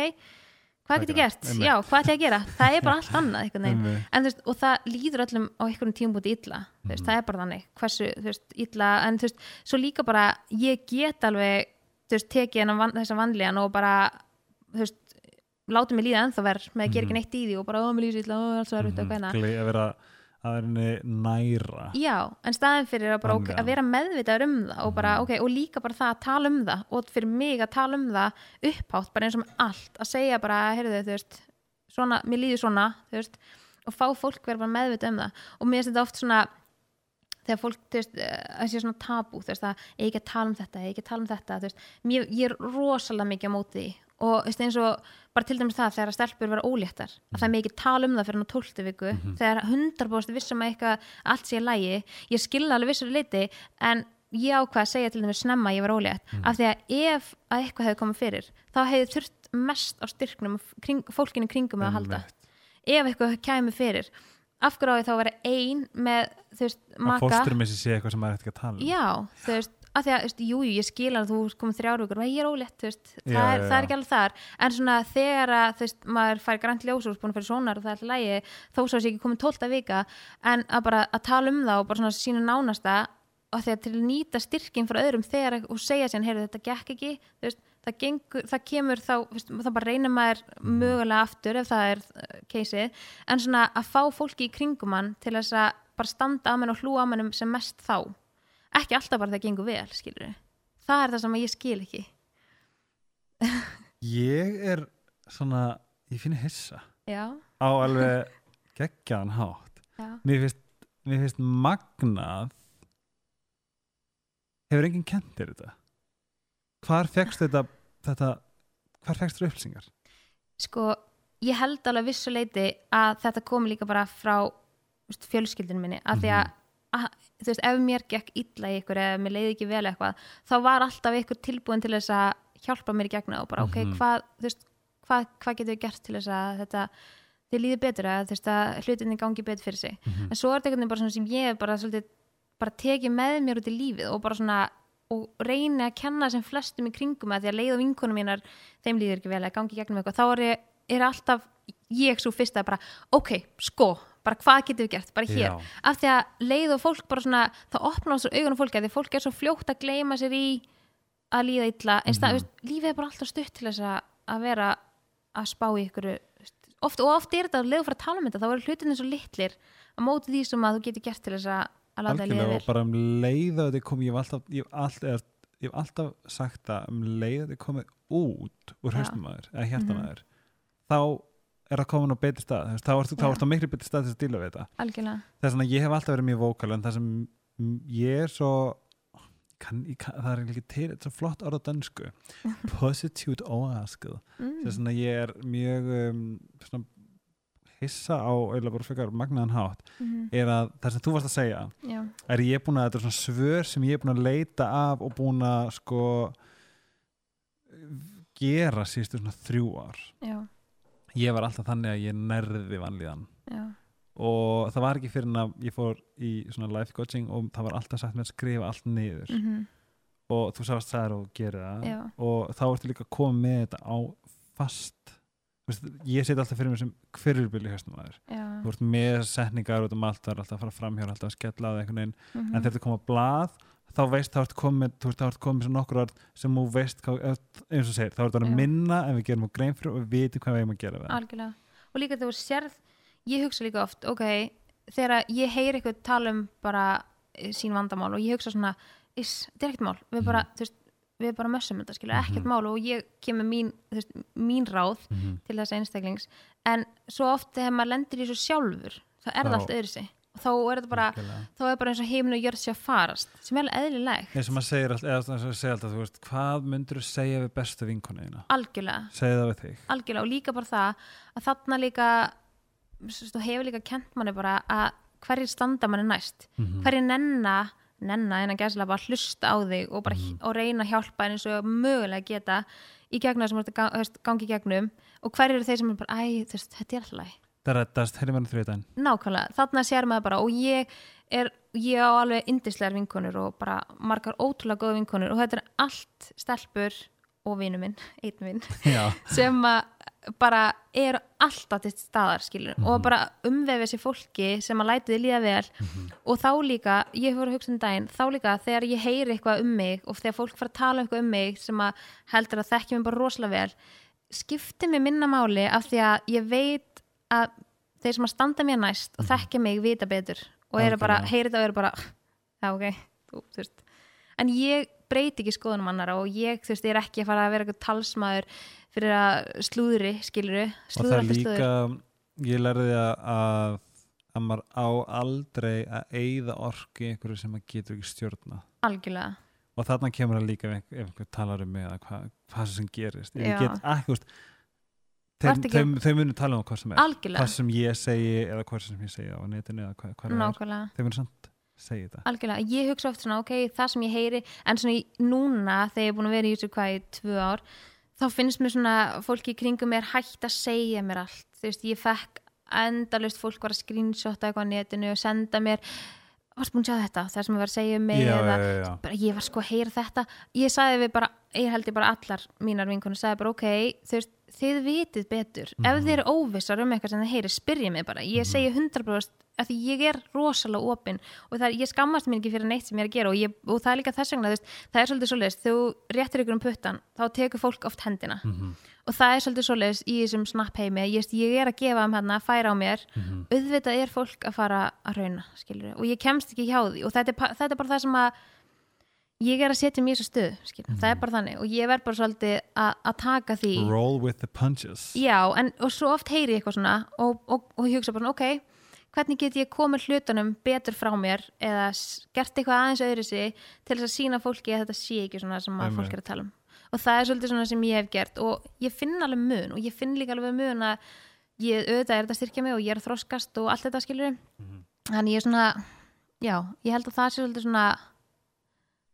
hvað get ég gert? Einmitt. Já, hvað ætla ég að gera? Það er bara allt annað einhvern veginn en, veist, og það líður öllum á einhverjum tímabúti illa þú veist, Mhm. það er bara þannig hversu, veist, illa en þú veist, svo líka bara ég get alveg þú veist, tekið van, þessa vanlíðan og bara þú veist, láta mig líða ennþá verð með að gera Mhm. ekki neitt í því og bara, ó, mér líður illa, ó, alls verður þetta og Mhm. hvernig Gle- að vera að vera næra Já, en staðin fyrir að, bara, ok, að vera meðvitaður um það og, bara, Mhm. okay, og líka bara það að tala um það og fyrir mig að tala um það upphátt bara eins og allt, að segja bara heyrðu þú veist, svona, mér líður svona þú veist, og fá fólk vera meðvitað um það og mér finnst þetta oft svona þegar fólk, þú veist, eh, að sé svona tabú þú veist, að ég ekki að tala um þetta, ég ekki að tala um þetta þú veist, mér, ég er rosalega mikið á móti því og þú veist, eins og bara til dæmis það þegar að stelpur vera óléttar að það er mikið tala um það fyrir hann á 12 viku Mhm. þegar 100% vissum að eitthvað allt sé lægi, ég skilða alveg vissur leiti en ég ákvað að segja til dæmis snemma að ég var ólétt, Mhm. af því að ef að eitthvað hefði komið fyrir, þá hefði þurft mest á styrknum, kring, fólkinu kringum að halda, ef eitthvað kæmi fyrir, af hverju á ég þá að vera ein með, þú veist, að maka fósturum þessi sé eitthvað sem maður er ekki að tala um. Já, þú veist, að því að, þú veist, jú, jú, ég skil að þú komið þrjár vikur og ég er ólétt, þú veist það, Já, er, já, það er ekki alveg þar. En svona þegar að, þú veist, maður fær grænt ljós og búin að fyrir sonar og það er alltaf lægi þó svo sé ekki komið tólta vika en að bara að tala um það og bara svona sína nánasta og að til að nýta styrkin frá öðrum þegar og segja sér, heyrðu þetta gekk ekki veist, það, gengur, það kemur þá veist, þá bara reynir maður mögulega aftur ef það er uh, keisið en svona að fá fólki í kringum hann til þess að bara standa að mann og hlúa að mannum sem mest þá ekki alltaf bara það gengur vel, skilur það er það sem ég skil ekki. <laughs> Ég er svona ég finn hissa. Já, á alveg geggjaðan hátt. Mér finnst, mér finnst magnað. Hefur enginn kent þér þetta? Hvar fegst þetta, þetta hvar fegst þér upplýsingar? Sko ég held alveg vissu leiti að þetta kom líka bara frá fjölskyldinu minni. Af því að, að þú veist, ef mér gekk illa í ykkur eða mér leiði ekki vel eitthvað þá var alltaf ykkur tilbúin til þess að hjálpa mér í gegna og bara ok, Mhm. hvað þú veist, hvað, hvað getur við gert til þess að þetta þið líði betur að þú veist að hlutinni gangi betur fyrir sig en svo er þetta einhvern veginn sem ég bara svolítið bara tekið með mér út í lífið og bara svona og reyni að kenna sem flestum í kringum að því að leið og vinkonum mínar þeim líður ekki vel að gangi gegnum eitthvað þá er, er alltaf ég svo fyrst að bara ok, sko, bara hvað getum við gert bara hér, Já. af því að leið og fólk bara svona, það opnar svo augunum fólki að því fólk er svo fljótt að gleyma sér í að líða illa, en veist, lífið er bara alltaf stutt til þess að, að vera að spá í ykkur oft, og oft er þetta að leiða fyrir að tala um þetta þá eru hlutinni svo litlir að móti því sem að þú getur gert til þess að, að láta það líða algjörlega vel og bara um leið að þetta kom ég hef alltaf, ég hef alltaf, ég hef alltaf sagt það um leið að þetta komið út úr Já. haustum að þér, eða hjartan Mhm. að þér þá er það komin á betri stað. Þá ertu, á miklu betri stað til að díla við þetta. Algjörlega, það er svona, ég hef alltaf verið mjög vókal en það sem ég er svo kann, ég kann, það er ekki til, þetta er svo flott orð á dönsku. <laughs> Positive overraskuð mm. þess að ég er mjög um, svona hissa á eða bara frekar magnaðan hátt mm. er að það sem þú varst að segja já, er ég búin að þetta er svona svör sem ég er búin að leita af og búin að sko gera síðustu svona þrjú ár. Já, ég var alltaf þannig að ég nærði vanlíðan. Já. Og það var ekki fyrir en að ég fór í svona life coaching og það var alltaf sagt með að skrifa allt niður. Mm og þú sást það og gerir það. Já. og þá ertu líka að koma með þetta á fast. Vist, ég set alltaf fyrir mig sem hverjurbili höstum aður þú ert með setningar út um allt það er alltaf að fara framhjá alltaf að skella á það einhvern veginn. Mhm. en þegar þetta koma blað þá veist þá ertu komið þú veist þá ertu komið svo nokkur orð sem þú veist hvað, eins og segir, þá ertu að Já. minna en við gerum á grein fyrir og við vitum hvað við eigum að gera við það. algjörlega og líka þú sérð ég hugsa líka oft, ok þegar ég heyri eitthvað tala um bara eh, sín vandamál og ég hugsa svona is, þetta er ekkert mál, við bara þú veist, við bara mössum þetta, skilja, ekkert Mhm. mál og ég kemur mín, veist, mín ráð Mhm. til þess einstaklings en svo oft þegar maður lendir í þessu sjálfur þá er það allt öðru sig þá er þetta bara, Algjörlega. þá er bara eins og heiminn og jörð sér farast, sem er alveg eðlilegt eins og maður segir alltaf, eða eins og segir alltaf þú veist, hvað myndur þú segja við bestu vinkonina algjörlega. Algjörlega og líka bara það að þarna líka þú hefur líka kent manni bara að hverjir standa manni næst. Mhm. hverjir nenna nenna en að gæsla bara hlusta á þig og, bara, Mhm. og reyna að hjálpa eins og mögulega geta í gegnum sem þú gangi í gegnum. Og hverjir eru þeir sem er bara, æ, þetta er alltaf það reddast, heyrðum við þrjóðan nákvæmlega, þarna sér maður bara og ég er, ég á alveg indislegar vinkonur og bara margar ótrúlega góða vinkonur og þetta er allt stelpur og vinu minn, <laughs> einn vinn sem að bara eru alltaf til staðar skilur og bara umvefið sér fólki sem að læti þið líða vel. Og þá líka, ég hefur að hugsa um daginn þá líka þegar ég heyri eitthvað um mig og þegar fólk fara að tala um eitthvað um mig sem að heldur að þekki mig bara rosalega vel skipti mig minna máli af því að ég veit að þeir sem að standa mér næst og þekki mig vita betur og eru bara, heyri þetta og eru bara já ok, þú, þú veist. En ég breyti ekki skoðunum annara og ég, þú veist, ég er ekki að fara að vera eitthvað talsmaður fyrir að slúðri, skiluru og það slúður er alltaf líka slúður ég lærði að, að að maður á aldrei að eyða orku í einhverju sem maður getur ekki stjórna algjörlega, og þarna kemur það líka ef einhver, talar um mig eða hvað, hvað sem gerist. Ég Já. get ekki, veist Þú þeim, þeim, þeim munu tala um hvað sem er. Algjörlega. Hvað sem ég segi eða hvað sem ég segi á netinu eða hvað, hvað er. Nákvæmlega. Þeim munu samt segja þetta. Algjörlega, ég hugsa oft svona, ok, það sem ég heyri en svona í, núna, þegar ég er búin að vera í þessu hvað í tvö ár, þá finnst mér svona fólki í kringum mér hægt að segja mér allt, þú veist, ég fekk endalust fólk var að screenshota eitthvað á netinu og senda mér varst búin að sjá þetta? Það sem ég var að segja um mig já, eða já, já, bara, ég var sko að heyra þetta. Ég sagði við bara, ég held ég bara allar mínar vinkonur sagði bara ok, þú veist þið vitið betur, Mhm. ef þið eru óvissar um eitthvað sem þið heyri, spyrjið mig bara ég segi 100% að því ég er rosalega opinn og það, er- ég skammast mér ekki fyrir neitt sem ég er að gera og, ég, og það er líka þess vegna veist, það er svolítið svoleiðis, þú réttir ykkur um puttan þá tekur fólk oft hendina Mhm. og það er svolítið svoleiðis í þessum snapp heimi ég, ég er að gefa um hérna, færa á mér Mhm. auðvitað er fólk að fara að rauna skilur, og ég kemst ekki hjá því og þetta er, þetta er bara það sem að ég er að setja mér í þessu stöð skilur. það er bara þannig. Og ég verð bara svolítið að, taka því. Roll with the punches. Já, en, og svo oft heyri ég eitthvað svona og, og, og hugsa bara, ok hvernig get ég komið hlutunum betur frá mér eða gert eitthvað aðeins öðru sig til þess að sína fólki að þetta sé ekki svona sem að fólk er að tala um? Og það er svolítið svona sem ég hef gert. Og ég finn alveg mun og ég finn líka alveg mun að ég auðvitað er þetta styrkja mig og ég er að þroskast og allt þetta skilur þannig ég er svona já, ég held að það sé svolítið svona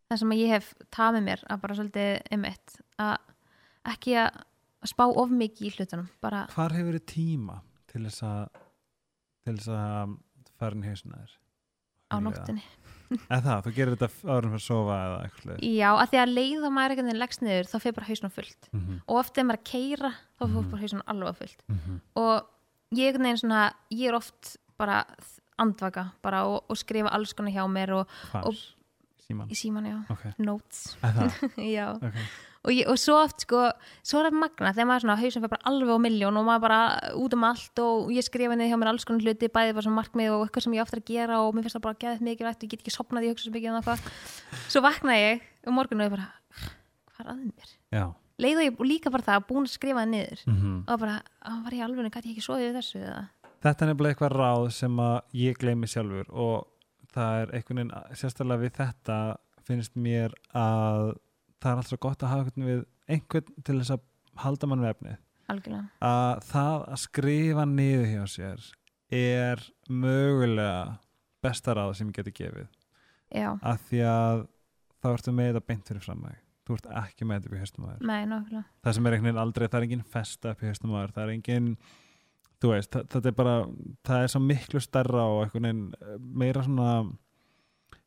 það sem ég hef tamið mér að bara svolítið emitt að ekki að spá of mikið í hlutunum bara hvar hefur þið tíma til þess að til þess að í hausina þér á nóttinni eða það, þú gerir þetta árum fyrir að sofa eða eitthvað Já, að því að leiða maður einhvern veginn leggst niður þá fyrir bara hausnum fullt mm -hmm. og oft ef maður er að keira þá fyrir Mhm. bara hausnum alveg fullt Mhm. og ég svona ég er oft bara andvaka bara og, og skrifa alls konar hjá mér og? Og- síman í síman, já, ok, notes. <laughs> Já, ok. Og, ég, og svo oft sko, svo er það magna þegar maður svona hausnum fyrir bara alveg á miljón og maður bara út um allt og ég skrifa niður hjá mér alls konar hluti bæði bara svona markmið og eitthvað sem ég ofta að gera og mér finnst það bara geðið mikilvægt og ég get ekki sopnað í hugsa svo mikið um það svo vakna ég um morgun og ég bara hvað er að mér? já. Leið og ég líka bara það búin að skrifa það niður. Mm og bara, var ég alveg, gæti ég ekki svoðið við þessu eða? þetta er nefnilega eitthvað ráð sem að ég gleymi sjálfur og það er einhvern veginn sérstaklega við þetta finnst mér að það er alltaf gott að hafa einhvern við einhvern til þess að halda mann við efnið. Algjörlega, að það að skrifa niður hjá sér er mögulega besta ráð sem ég geti gefið. Já, af því að þá ertu með þetta beint fyrir fram mig þú ert ekki með þetta upp í haustum aður það sem er einhvern veginn aldrei, það er engin festa upp í haustum aður, það er engin þú veist, það, það er bara það er svo miklu stærra og einhvern veginn eh, meira svona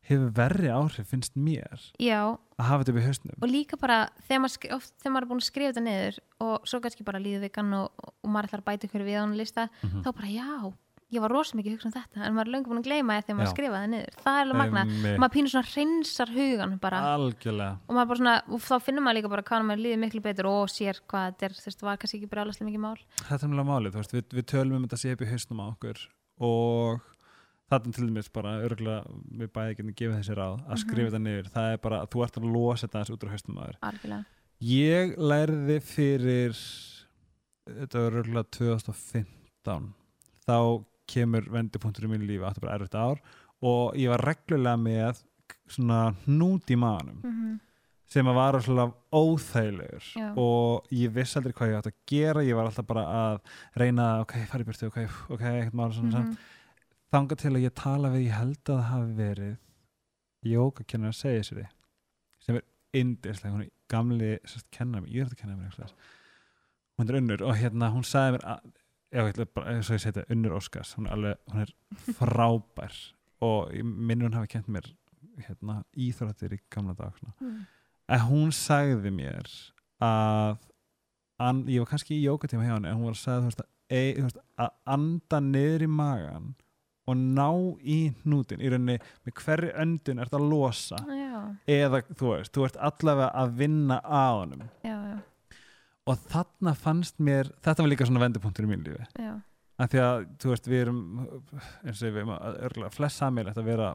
hefur verri áhrif finnst mér já, að hafa þetta upp í haustum og líka bara þegar maður, oft, þegar maður er búin að skrifa þetta niður og svo kannski bara líður vikan og, og maður ætlar að bæta ykkur við á hann lista Mhm. þá bara, já, ég var rosa mikið að hugsa um þetta en maður er löngu búin að gleyma því þegar maður skrifaði niður. Það er alveg magna, Einmitt. maður pínur svona hreinsar hugan bara. Algjörlega. Og maður bara svona, og þá finnur maður líka bara hvað maður líður miklu betur og sér hvað þetta er þú veist, var kannski ekki brjálaslega mikið mál. Þetta er mjög málið, þú veist, við, við tölum um þetta sé upp í hausnum á okkur og þarna til dæmis bara örgulega við bæði getum gefið þessi ráð að skrifa þetta niður, það er bara, þú ert að losa þetta 2015 þá kemur vendipunktur í mínu lífi, þetta bara erfitt ár og ég var reglulega með svona hnút í maðanum mm sem að var svona óþægilegur Já. og ég vissi aldrei hvað ég átt að gera ég var alltaf bara að reyna ok, fara í byrtu, ok, ok, ekkert svona, Mhm. svona. þanga til að ég tala við ég held að það hafi verið jókakennar að segja sér sem er indislega, hún er gamli sérst, kennar mér, ég er þetta að kenna mér hún er unnur og hérna hún sagði mér að, já, ég ætla bara, eins og ég seti unnur Óskars, hún er alveg, hún er <laughs> frábær. Og minnur hún hafi kent mér hérna, íþróttir í gamla dag Mm. en hún sagði mér að an, ég var kannski í jókatíma hjá henni en hún var að sagði þú veist, að, e, veist, að anda niður í magan og ná í hnútin í rauninni með hverri öndun ert að losa. Já, eða þú veist, þú ert allavega að vinna að honum. Já, já, og þarna fannst mér þetta var líka svona vendupunktur í mín lífi. Já, af því að þú veist við erum eins og við erum örgulega flest sammeilegt að vera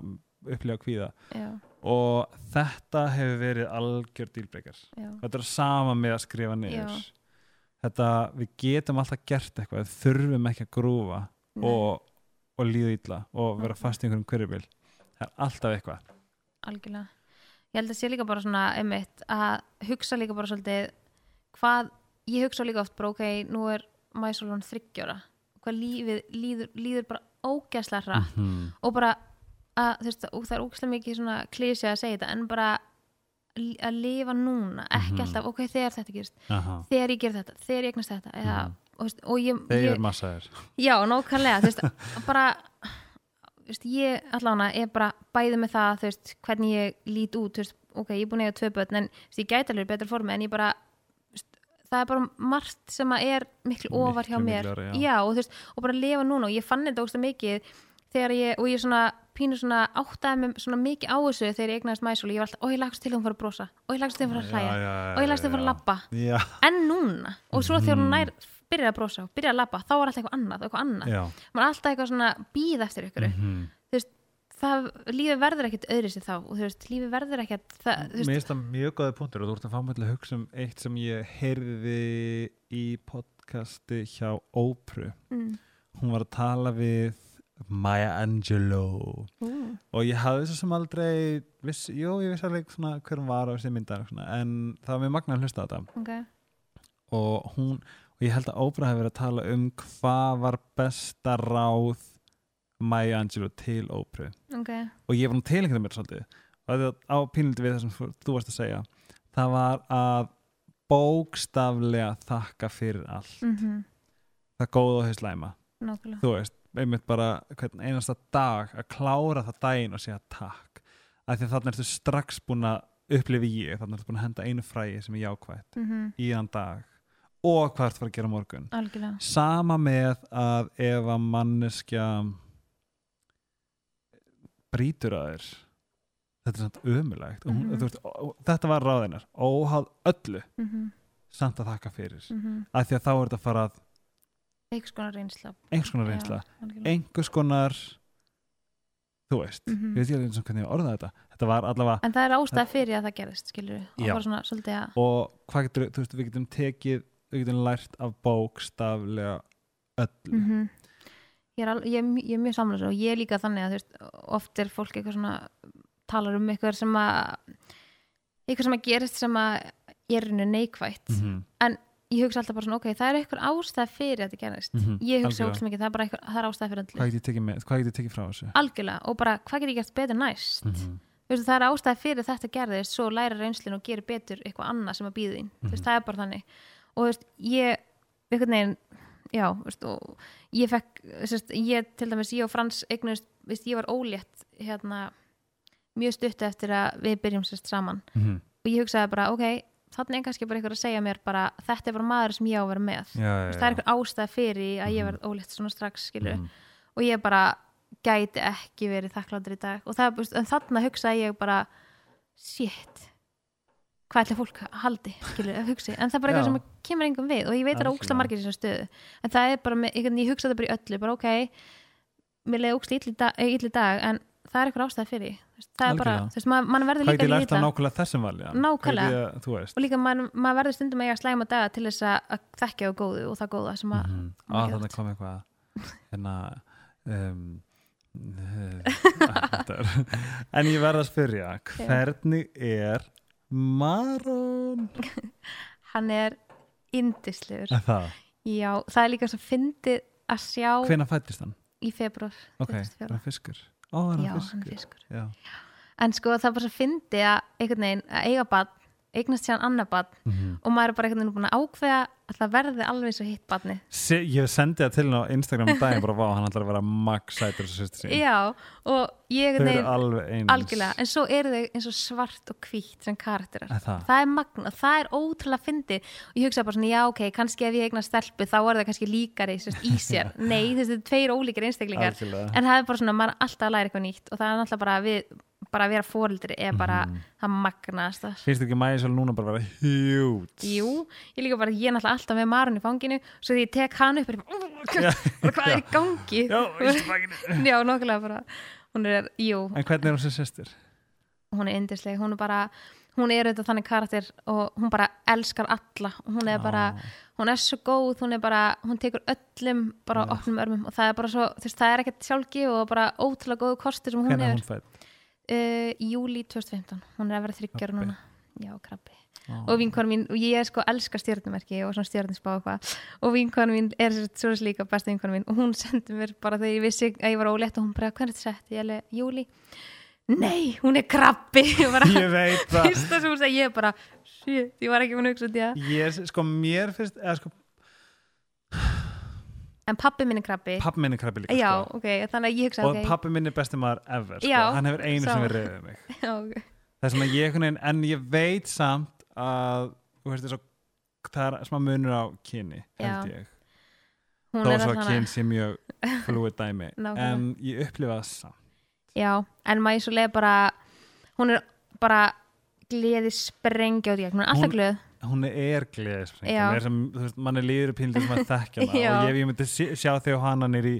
upplifa kvíða. Já, og þetta hefur verið algjör dílbreykar þetta er sama með að skrifa niður. Já. þetta, við getum alltaf gert eitthvað við þurfum ekki að grúfa og, og líða illa og vera fast í einhverjum hverjubil það er alltaf eitthvað. Algjörlega. Ég held að sé líka bara svona einmitt að hugsa líka bara svolítið hvað, ég hugsa líka oft bara ok, nú er mæsólun þryggjóra hvað lífið líður, líður bara ógæslega hratt mm. og bara að veist, og það er ógæslega mikið klísið að segja þetta en bara að lifa núna, ekki Mhm. alltaf ok, þegar þetta gerist, Aha. þegar ég ger þetta þegar ég eignast þetta eða, Mhm. og, veist, og ég, þeir ég eru massaðir já, nákvæmlega, þú veist <laughs> bara veist, ég allána er bara bæði með það veist, hvernig ég lít út veist, ok, ég er búin að eiga tvö börn en ég gæti alveg betra formi en ég bara það er bara margt sem að er miklu ofar hjá mér. miklara, já. og þú veist, og bara lifa núna og ég fann þetta ógst mikið þegar ég, og ég svona pínu svona áttaði svona mikið á þessu þegar ég eignaðist mæsul og ég var alltaf, og ég lagst til að hún fara að brosa. Og ég lagst til að hún fara að hlæja. Og ég lagst til að fara að já, en núna, og svo þegar hún nær byrjar að brosa og byrjar að labba, þá var alltaf eitthvað annað eitthvað annað, já. maður alltaf eitthvað svona býð eftir ykkur, Mhm. þú veist það, lífið verður ekkert öðri sér þá og þú veist, lífið verður ekkert það, Mér finnst það mjög góði punktur og þú ert að fá mig til að hugsa um eitt sem ég heyrði í podcasti hjá Ópru mm, hún var að tala við Maya Angelou. Ú, og ég hafði svo sem aldrei viss, jú, ég vissi alveg svona hver hún var á þessi myndar svona, en það var mjög magna að hlusta á þetta. Ok, og hún og ég held að Ópra hefur verið að tala um hvað var besta ráð Maya Angelou til Ópru ok. Og ég var nú tilengið mér svolítið. Og það á pínliti við það sem þú- varst að segja. Það var að bókstaflega þakka fyrir allt. Mm það góða og þess læma nákvæmlega. Þú veist, einmitt bara einasta dag að klára það daginn og segja takk. Af því að þannig ertu strax búin að upplifi ég, þannig ertu búin að henda einu frægi sem er jákvætt mm í þann dag. Og hvað ertu að fara að gera morgun. Algjörlega. Sama með að ef að manneskja brýtur að þér. Þetta er samt ömulegt mm Mhm. veist, þetta var ráðinar óháð öllu. Mm samt að þakka fyrir. -hmm. af því að þá er þetta að fara að einhvers konar reynsla. Einhvers konar reynsla. Algjörlega. einhvers konar þú veist, Mhm. ég veit ekki alveg eins og hvernig ég orða þetta. Þetta var allavega en það er ástæð fyrir að það gerist skilur við, og svona að og hvað getur, þú veist, við getum tekið við getum lært af bókstaflega öllu. Mm ég, er al, ég, ég er mjög samlega og ég er líka þannig að veist, oft er fólk eitthvað svona talar um eitthvað sem að eitthvað sem að gerist sem að er rauninu neikvætt. Mhm. ég hugsa alltaf bara svona, ok, það er eitthvað ástæð fyrir að þetta gerist, Mhm, ég hugsa óslega mikið það er bara eitthvað, það er ástæð fyrir hvað öllu get ég tekið, með, hvað get ég tekið frá þessu? Algjörlega, og bara, hvað get ég gert betur næst? Mhm. Veistu, það er ástæð fyrir þetta gerðist svo læra reynslinn og gerir betur eitthvað annað sem að býða þín, mm Mhm. það er bara þannig. Og veist, ég einhvern veginn, já, veist, og ég fekk, sérst, ég til dæmis ég og Frans eignust, veist, ég var ólétt hérna, mjög stuttu eftir að við byrjum sérst saman Mhm. og ég hugsaði bara, ok, þannig er kannski bara einhver að segja mér bara, þetta er bara maður sem ég á að vera með já, já, Veist, það er einhver ástæð fyrir að ég Mhm. verð ólétt svona strax, skilur Mhm. og ég bara gæti ekki verið þakkláttur í dag og það, þarna hugsaði ég bara shit hvað ætla fólk að haldi skilur, að hugsi, en það er bara eitthvað sem kemur engum við og ég veit að það er ógsta margir í þessar stöðu. En það er bara, með, ég, ég hugsa þetta bara í öllu bara ok, mér leiði ítli dag, eh, dag en það er eitthvað ástæð fyrir það er bara, Algjörlega. þú veist, maður man verður hvað líka ég að lært líta af nákvæmlega þessum valja Nákvæmlega. Hvað ég, veist. Og líka maður, maður verður stundum að eiga slæma daga til þess að, að þekkja og góðu og það góða sem að, kom eitthvað. Hérna um, <laughs> <laughs> þetta er- en ég verð að spyrja hvernig er Maron <laughs> hann er indislegur það, Já, það er líka svo fyndið að sjá hvenær fættist hann? í februar ok, 24. hann fiskur? ó, er Já, hann hann fiskur? fiskur já, En sko það er bara svo fyndið að að eiga bad eignast sér annar bad Mhm. og maður er bara einhvern veginn búin að ákveða að það verði alveg svo hitt badni Se, ég sendi það til hann á Instagram um daginn bara vá, hann ætlar að vera max sætur þessu sýstu sín. Já, og ég eins. algjörlega, en svo eru þau eins og svart og hvítt sem karakterar. Er það? það er magna, það er ótrúlega fyndið. Og ég hugsa bara svona, já ok, kannski ef ég eignar stelpu þá er það kannski líkari sérst, í sér. <laughs> Nei, þessi er tveir ólíkir einstaklingar. En það er bara svona, maður er alltaf að læra eitthvað nýtt og það er náttúrulega bara við bara að vera fóreldri er bara það magnaðast það finnst þið ekki mæði svo núna bara að vera hjút Jú, ég líka bara, ég er náttúrulega alltaf með marun í fanginu svo því ég tek hann upp bara, hvað er í gangi? Já, <laughs> já nokkulega bara. Hún er, jú, en hvernig er hún sem sýstir? hún er yndisleg hún er bara, hún er auðvitað þannig karakter og hún bara elskar alla. Hún er bara, hún er svo góð hún er bara, hún tekur öllum bara Já. opnum örmum og það er bara svo þú veist, það er ekkert sjálfgef og bara ótrúlega góðu kostir sem hún hvernig er er hún? Uh, júli 2015, hún er að vera þryggjar núna. Já, krabbi. Ó. og vinkonu mín, og ég er sko elska stjórnumerki og svona stjórninsbá og hvað. Og vinkonu mín er svo líka besta vinkonu mín. Og hún sendi mér bara þegar ég vissi að ég var ólétt og hún bara, hvernig þetta sett, ég alveg, júli nei, hún er krabbi. <laughs> Ég bara, ég veit það. segi, ég bara shit, ég var ekki í það. Ég, sko, mér finnst eða, sko, en pappi minn er krabbi. Pappi minn er krabbi líka já, sko. ok, þannig að ég hugsa og ok, pappi minn er besti maður ever sko. Já, hann hefur einu sem við reyðið mig. <laughs> Já, ok. það er svona ég en ég veit samt að þú veist þess að það er smá munur á kyni held ég. Hún þó er svo að kyn sé mjög <laughs> fluid dæmi. En ég upplifa það samt. Já, en Mæsul er bara hún er bara gleði sprengja út í gegn, hún er alltaf glöð hún er veist, mann er líður pínlítið sem að þekkja hana. <laughs> Og ef ég myndi sjá þig og hana nýr í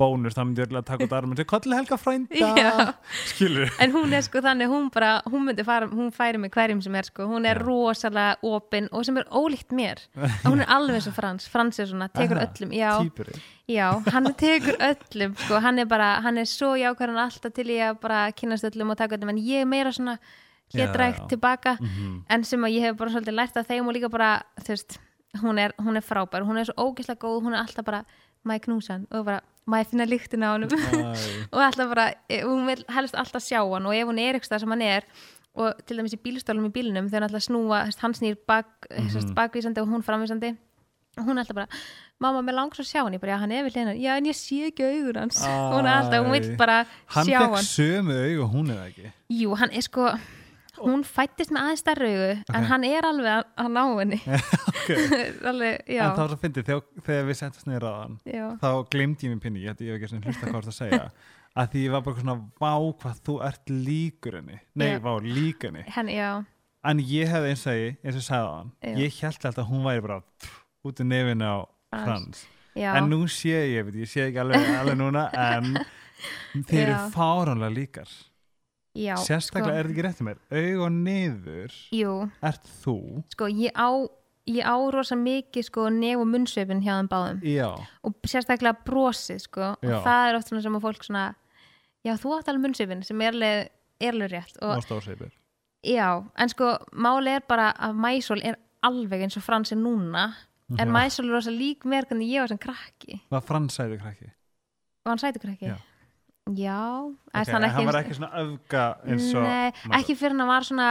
bónus, þá myndi ég örugglega taka út arm og segja, kolli helga frænda. <laughs> Skilur en hún er sko þannig, hún bara hún myndi fara, hún færi með hverjum sem er sko. Hún er Já. rosalega opin og sem er ólíkt mér. <laughs> Hún er alveg eins og Frans, Frans er svona tekur Aha, öllum, já, típuri já hann tekur öllum, sko, hann er bara hann er svo jákvæðan alltaf til ég að bara kynast öllum og taka öllum, en ég er meira svona Já. tilbaka Mhm. en sem að ég hef bara svolítið lært af þeim og líka bara, þú veist, hún er, hún er frábær, hún er svo ógeðslega góð, hún er alltaf bara maður knúsa hann og bara maður finna lyktina á honum Æ. <laughs> og alltaf bara, eh, hún vil helst alltaf sjá hann og ef hún er eitthvað sem hann er og til dæmis í bílstólum í bílnum þegar hann alltaf snúa, hann snýr bak, mm Mhm. bakvísandi og hún framvísandi og hún er alltaf bara, mamma, mér langar svo að sjá hann ég bara, já, hann er við hliðina, já, en ég sé ekki augur hans hún er alltaf, hún vil Æ. bara hann sjá fekk hann sömu augu og hún er ekki jú, hann er sko, hún fættist með aðeins stærri augu, en hann er alveg að, að ná henni. <laughs> <laughs> Alveg, en þá er það fyndið, þegar, þegar við setjast niður á hann já. þá glemdi ég mér pinni, ég hef ég hef ekki hlusta hvað það að segja. <laughs> Að því ég var bara svona, vá hvað þú ert líkur henni, nei, Já. vá, lík henni. Hann, já, en ég hefði eins og ég, eins og ég sagði á hann Já. ég held alltaf að hún væri bara pff, út í nefinu á Frans. En nú sé ég, veit, ég sé ekki alveg, alveg núna en þeir eru fáránlega líkar já, sérstaklega sko, er þetta ekki rétt í mér. Aug og niður. Jú, ert þú? Sko, ég á ég á rosa mikið sko nef og munnsveipin hjá þeim báðum. Já, og sérstaklega brosið sko. Já. og það er oft svona sem að fólk svona já þú átt alveg munnsveipin sem er alveg, rétt. Stórsveipur já, en sko máli er bara að Mæsól er alveg eins og Frans er núna. En Já. Mæsól er rosa lík mér hvernig ég var sem krakki. Var Frans sæðu krakki? Og hann sæti krakki? Já. Já okay, hann, hann var ekki svona öfga eins og Nei, Maður- ekki fyrir hann var svona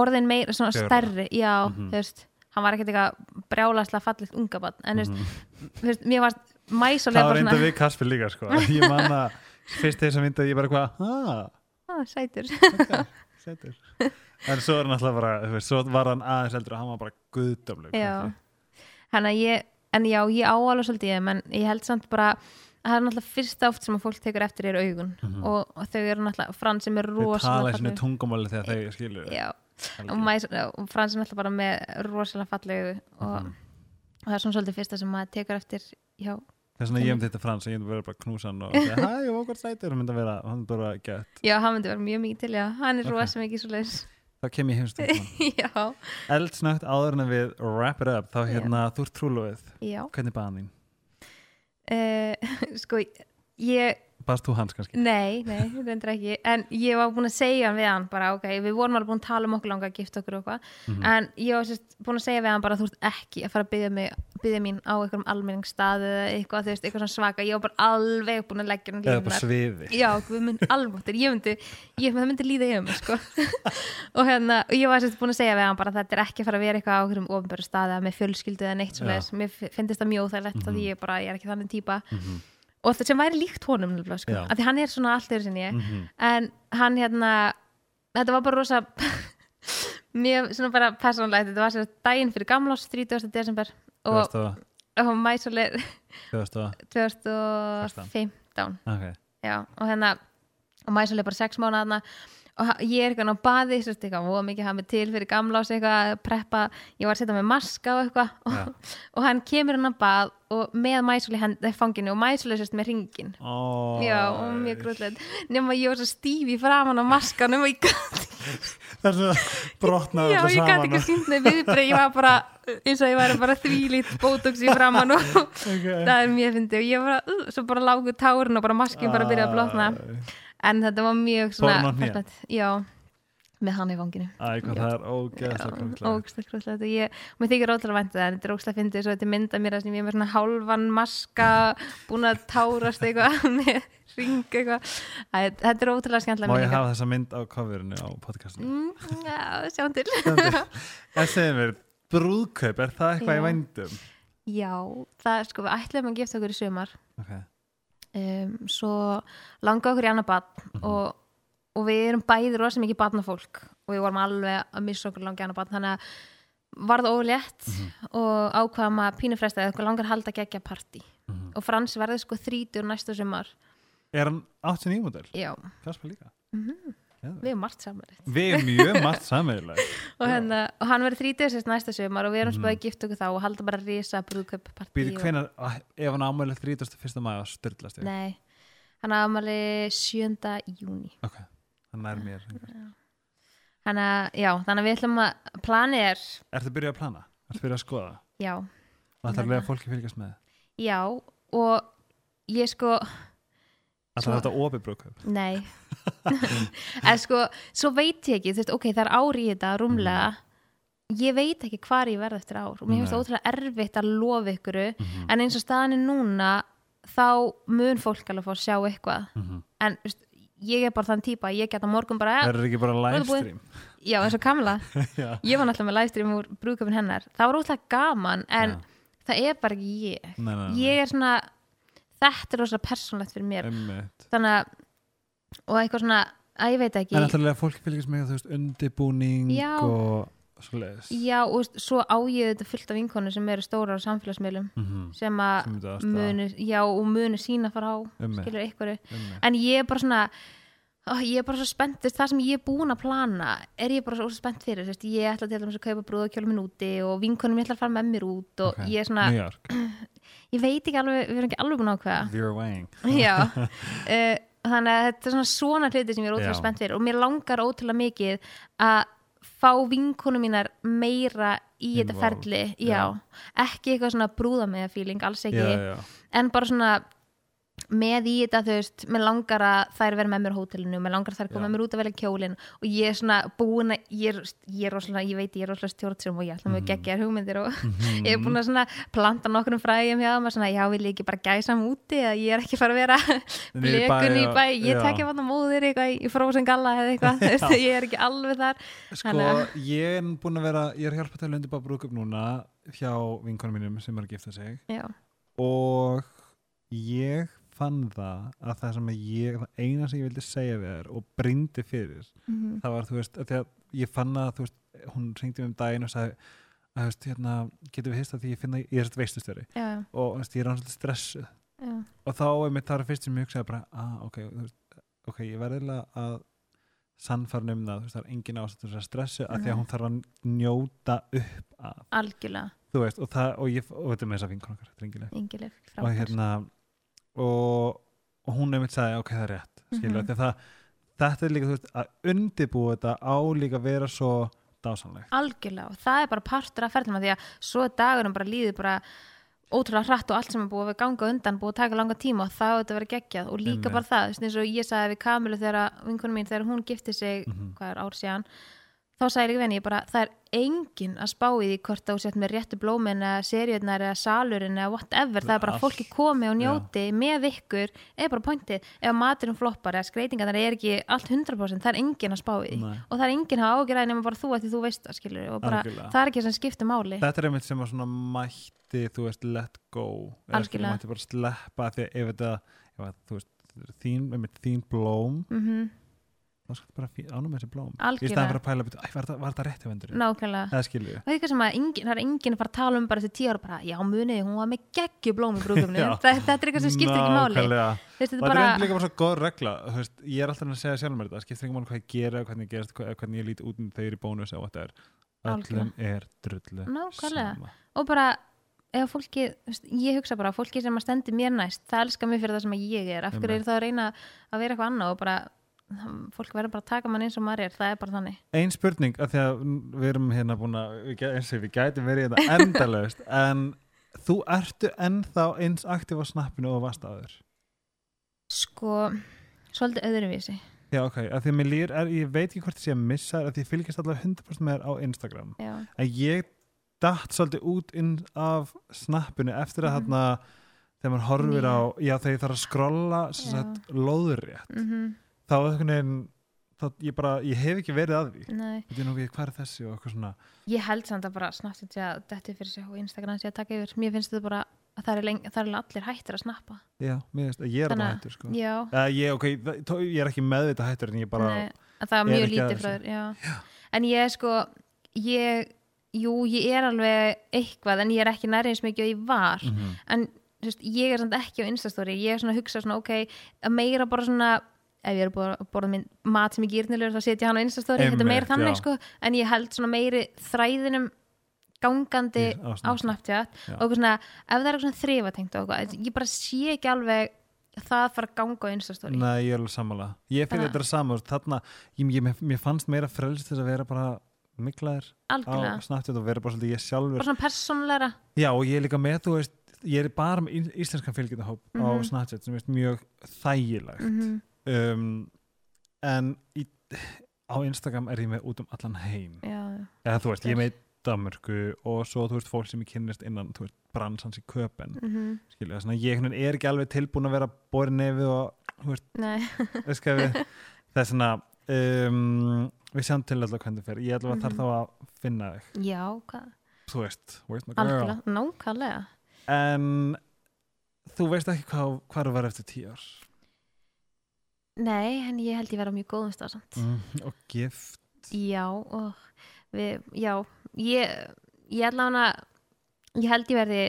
orðin meira, svona Gjörra. stærri já, Mhm. þú veist, hann var ekkert eitthvað brjálaslega fallegt unga barn en veist, Mhm. þú veist, mér varst Mæsól það var reynda við Kasper líka sko. ég man að fyrst þess að mynda ég bara hvað ah, ah, sætur okay, sætur <laughs> en svo er hann alltaf bara þú veist, svo var hann aðeins eldur og hann var bara guðdömleg Já. hann að ég, en já, ég á alveg svolítið en ég held samt bara það er náttúrulega fyrsta oft sem að fólk tekur eftir er augun. Og, og þau eru náttúrulega Frans sem er þau tala rosalega í svona tungumáli þegar þau skilur já, og, og Frans er náttúrulega bara með rosalega fallegu og, Mhm. og það er svona svolítið fyrsta sem maður tekur eftir já, þess vegna ég um þetta frans ég myndi vera bara að knúsa hann og <laughs> segja hæ, ég var okkur sætur. Og myndi vera, hann myndi bara gett. Já, hann myndi vera mjög mikið til já, hann er Ok. rosa mikið svo leis þá kem ég heimstum <laughs> já, eldsnögt áður en við wrap it up þá hérna, þú ert trúlóið já. Hvernig baðan þín? Uh, <laughs> sko, ég Baðst þú hans kannski? Nei, nei, reyndar ekki. En ég var búin að segja við hann bara ok, við vorum alveg búin að tala um okkur langa að gifta okkur og eitthvað, Mhm. en ég var sérst búin að segja við hann bara þú ert ekki að fara að byggja, mig, byggja mín á einhverjum almenningsstaði eða eitthvað, þú veist, eitthvað svona svaka. Ég var bara alveg búin að leggja hann eða bara sviði Já, við myndum alveg ég myndi, ég, það myndi líða yfir mig sko. <laughs> og hérna, og ég var sérst búin að segja við hann bara þetta er ekki að fara að vera eitthvað á einhverjum mm og þetta sem væri líkt honum sko, af því hann er svona allt yfir sinni Mhm. en hann hérna þetta var bara rosa <laughs> mjög svona bara persónulegt. Þetta var sér daginn fyrir gamlás 30. desember og, 2000 og mæsuleg 2000 2015 ok, já, og hérna og mæsuleg bara sex mánuð þarna og ég er eitthvað á baði sérst eitthvað, og mikið hafa mig til fyrir gamlás eitthvað, preppa, ég var að setja með maska <laughs> og eitthvað og, og hann kemur hann á bað og með mæsuleg í fanginu og mæsuleg sérst með ringin oh, Já, og mjög grútlegt. Nema ég var svo stíf í framan á maskanum og ég gat, <laughs> það er svo brotnað já, ég saman ekki sínt með viðbreyð, ég var bara eins og ég var bara þvílít bótox í framan og okay. það er mjög fyndið. Og ég bara, uh, svo bara lágu tárin og bara maskin bara byrjaði að blotna en þetta var mjög svona já, með hann í fanginu Æ, hvað það er ógeðslega og mér þykir ótrúlega vænt það en þetta er ógstlega fyndið svo þetta er mynda mér að sem ég er með svona hálfan maska búin að tárast eitthvað <laughs> með ring eitthvað. Þetta er ótrúlega skemmtilega Má ég hafa þessa mynd á coverinu á podcastinu? Mm, já, sjáum til. En segðu mér, brúðkaup, er það eitthvað Já. í vændum? Já, það er sko, við ætlum að gifta okkur í sumar. Ok, um, svo langa okkur í annað barn og, og við erum bæði rosa mikið barnafólk og við vorum alveg að missa okkur langa í annað barn. Þannig að var það ólétt og ákvaðum að pínufresta eða okkur langar halda geggja partí. Og Frans verði sko þrítur næsta sumar. Er hann 89 model? Já, Kasper líka við erum margt saman við erum mjög margt sammeðilega <laughs> og, hérna, og hann þrítur sérst næsta sumar og við erum spöðið að gifta okkur þá og halda bara risa brúðköp partí býði og... hvenar, ef hann ámæli 31. maður styrlast ég Nei, hann ámali 7. júni ok, hann er mér Þannig að, já, þannig að við ætlum að plani er, ertu að byrja að plana? ertu að byrja að skoða? já, það þarf að lega fólki fylgjast með já og ég sko, alltaf þetta opið brúköp nei. <laughs> En sko, svo veit ég ekki þú veist, ok, það er ár í þetta rúmlega. Ég veit ekki hvar ég verð eftir ár og mér finnst það ótrúlega erfitt að lofa ykkur. Mhm. en eins og staðan er núna þá mun fólk alveg fá að sjá eitthvað. Mhm. en þú veist, ég er bara þann típa að ég geta morgun bara, er það ekki bara er livestream? já, eins og Kamla <laughs> ég var náttúrulega með livestream úr brúðköpun hennar. Það var ótrúlega gaman en Já. það er bara ekki ég. Nei, nei, nei. ég er svona þetta er rosalega persónlegt fyrir mér Einmitt. þannig að og eitthvað svona, að ég veit ekki en alltaf fólki fylgjast með þú veist undibúning Já. og svoleiðis já og veist, svo á ég þetta fullt af vinkonu sem eru stórar á samfélagsmiðlum Mhm. sem að Sem þetta aðstaða. munu, já og munu sína fara á Einmitt. skilur ykkur Einmitt. en ég er bara svona ó, ég er bara svo spennt, þú veist, það sem ég er búin að plana er ég bara svo spennt fyrir þú veist, ég ætla til dæmis að kaupa brúðakjóla minn úti og vinkonum ég ætla að fara með mér út og Ok. ég er svona, New York, <clears throat> ég veit ekki alveg við erum ekki alveg búin ákveða Vera Wang já uh, <laughs> þannig að þetta er svona svona hluti sem ég er ótrúlega Já. spennt fyrir og mér langar ótrúlega mikið að fá vinkonum mínar meira í þetta Involved, ferli já. ekki eitthvað svona brúða með feeling alls ekki, já, já. en bara svona með í þetta þú veist mér langar að þær vera með mér á hótelinu mér langar að þær koma með mér út að velja kjólin og ég er svona búin að ég er, ég er rosalega, ég veit ég er rosalega stjórnsum og ég ætla Mhm. með geggjar hugmyndir og <laughs> ég er búin að svona planta nokkrum frægjum hjá maður svona, já vil ég ekki bara gæsa hann úti að ég er ekki fara að vera <laughs> blekun í bæ, ég tekja vann á móðir eitthvað í fróðsinn galla eða eitthvað, <laughs> ég er ekki alveg þar. Sko, ég er búin að vera ég er að hjálpa til að sig. Já, og ég fann það að það sem ég, það eina sem ég vildi segja við þér og brindi fyrir Mhm. það var, þú veist, að að ég fann að þú veist, hún ringdi um daginn og sagði að, þú veist, hérna, getur við hist að því ég finna ég er þetta veistustöri já, og þú veist, ég er hann svolítið stressuð. Já, og þá er mitt þar fyrst sem ég hugsaði bara, ah, ok, þú veist, ok, ég verði að sannfarn um það, þú veist, það er engin ástættur að stressu að því að hún þarf að njóta upp að, algjörlega. Þú veist, og það, og ég, og þetta er með þess að vinkon okkar, drengileg, yngileg, og frábær. hérna, og, og hún nefnir sagði, ok, það er rétt, skilur, mm það, þetta er líka, þú veist, að undibúa þetta á líka að vera svo dásanlegt. algjörlega og það er bara partur af ferðlum því að svo dagurum bara líður bara ótrúlega hratt og allt sem er búið að ganga á undan búið að taka langa tíma og það þetta að vera geggjað og líka Einmitt. bara það, eins og ég sagði við Kamilu þegar vinkunum mín, þegar hún gifti sig Mhm. hvað er ár síðan þá sagði ég venni, ég bara, það er engin að spá í því hvort þú sett með réttu blómin eða seriurnar eða salurinn eða whatever, það er bara fólki komi og njóti með ykkur, er bara pointið ef maturinn floppar eða skreitingar er ekki allt 100%, það er engin að spá í því. Og það er engin að ágjöra nema bara þú að því þú veist það skilur og bara, Algjörlega. það er ekki sem skiptir máli. Þetta er einmitt sem að svona mætti, þú veist, let go, eða skilur, mætti bara sleppa því að ef þetta, ef að, þú veist, þín, einmitt, þín blóm, mm þá skal bara ánum þessi blóm. Í staðan fyrir að pæla, byrju, æ, var var þetta rétti vendurinn? nákvæmlega. Það og eitthvað sem að engin, það er engin að fara að tala um bara eftir tíu ára bara, já muniði, hún var með geggju blóm í brúkumni, <laughs> þetta er eitthvað sem skiptir ekki máli. Veist, þetta Og er er bara, líka bara svo góð regla veist, ég er alltaf að segja sjálf mér þetta það skiptir ekki máli hvað ég gera, hvernig ég gerist hvað- hvernig ég líti út um er í bónus eða þetta er öllum er drullu Nákvæmlega. og bara ef fólki, ég hugsa bara fólki sem að stendi mér næst, það elskar mig fyrir það sem ég er. Af hverju er það að reyna að vera eitthvað annað og bara, fólk verður bara að taka mann eins og maður er, það er bara þannig. Ein spurning, af því að við erum hérna búin að eins og við gætum verið hérna <laughs> endalaust en þú ertu ennþá eins aktíf á snappinu og varst áður? Sko, svolítið öðruvísi. Já, ok, af því að mér líður, er, ég veit ekki hvort ég sé að missa af því ég fylgist allavega 100% með þér á Instagram. Já, en ég datt svolítið út inn af snappinu eftir að Mhm. þarna þegar maður horfir Já. á, já þegar ég þarf að skrolla lóðurrétt mm þá veginn það, ég bara, ég hef ekki verið að því. Nei. Þetta er nú við, hvað er þessi og eitthvað svona. Ég held samt að bara að detti fyrir sig og Instagram sé að taka yfir. Mér finnst þetta bara að það er, er allir hættir að snappa. Já, mér finnst, ég er Þannig að- hættur sko. Uh, ég, ok, það- ég er ekki meðvita hættur en ég bara, nei, að það er mjög að lítið frá þér. En ég er sko ég, jú, ég er alveg eitthvað en ég er ekki nærið eins mikið og ég var. Mhm. en þú veist, ég er samt ekki á Instastory ég er svona að hugsa svona, ok að meira bara svona ef ég er búin að borða minn mat sem ég gýrnilegur þá setja ég hann á Instastory, þetta er meira þannig sko, en ég held svona meiri þræðinum gangandi Í- á á Snapchat. Já. og eitthvað svona, ef það er eitthvað svona þrifatengt og eitthvað, ég bara sé ekki alveg það fara að ganga á Instastory. Nei, ég er alveg sammála. Ég fyrir þetta saman, þarna ég, ég, mér fannst meira frelst þess að vera bara miklaðir á Snapchat og vera bara svolítið ég sjálfur. Bara svona persónleira Já, og ég er líka með, þú veist ég er bara með íslenskan fylgjendahóp á Mhm. Snapchat sem er mjög þægilegt. Mm um, en í, á Instagram er ég með út um allan heim. Já, eða þú veist, ég er með í Danmörku og svo þú veist fólk sem ég kynnist innan þú veist, bransans í köpen mm skilja, svona ég er ekki alveg tilbúin að vera borin nefið og þú veist, við það er svona um, við sjáum til alltaf hvernig það fer. Ég ætla að þarf Mhm. þá að finna þig. Já, hvað, þú veist, where's my girl nákvæmlega. En þú veist ekki hvað, hvað var eftir tíu ár nei, en ég held ég vera mjög góðum stað samt mm, og gift Já, og við, já, ég, ég ætla hana, ég held ég verði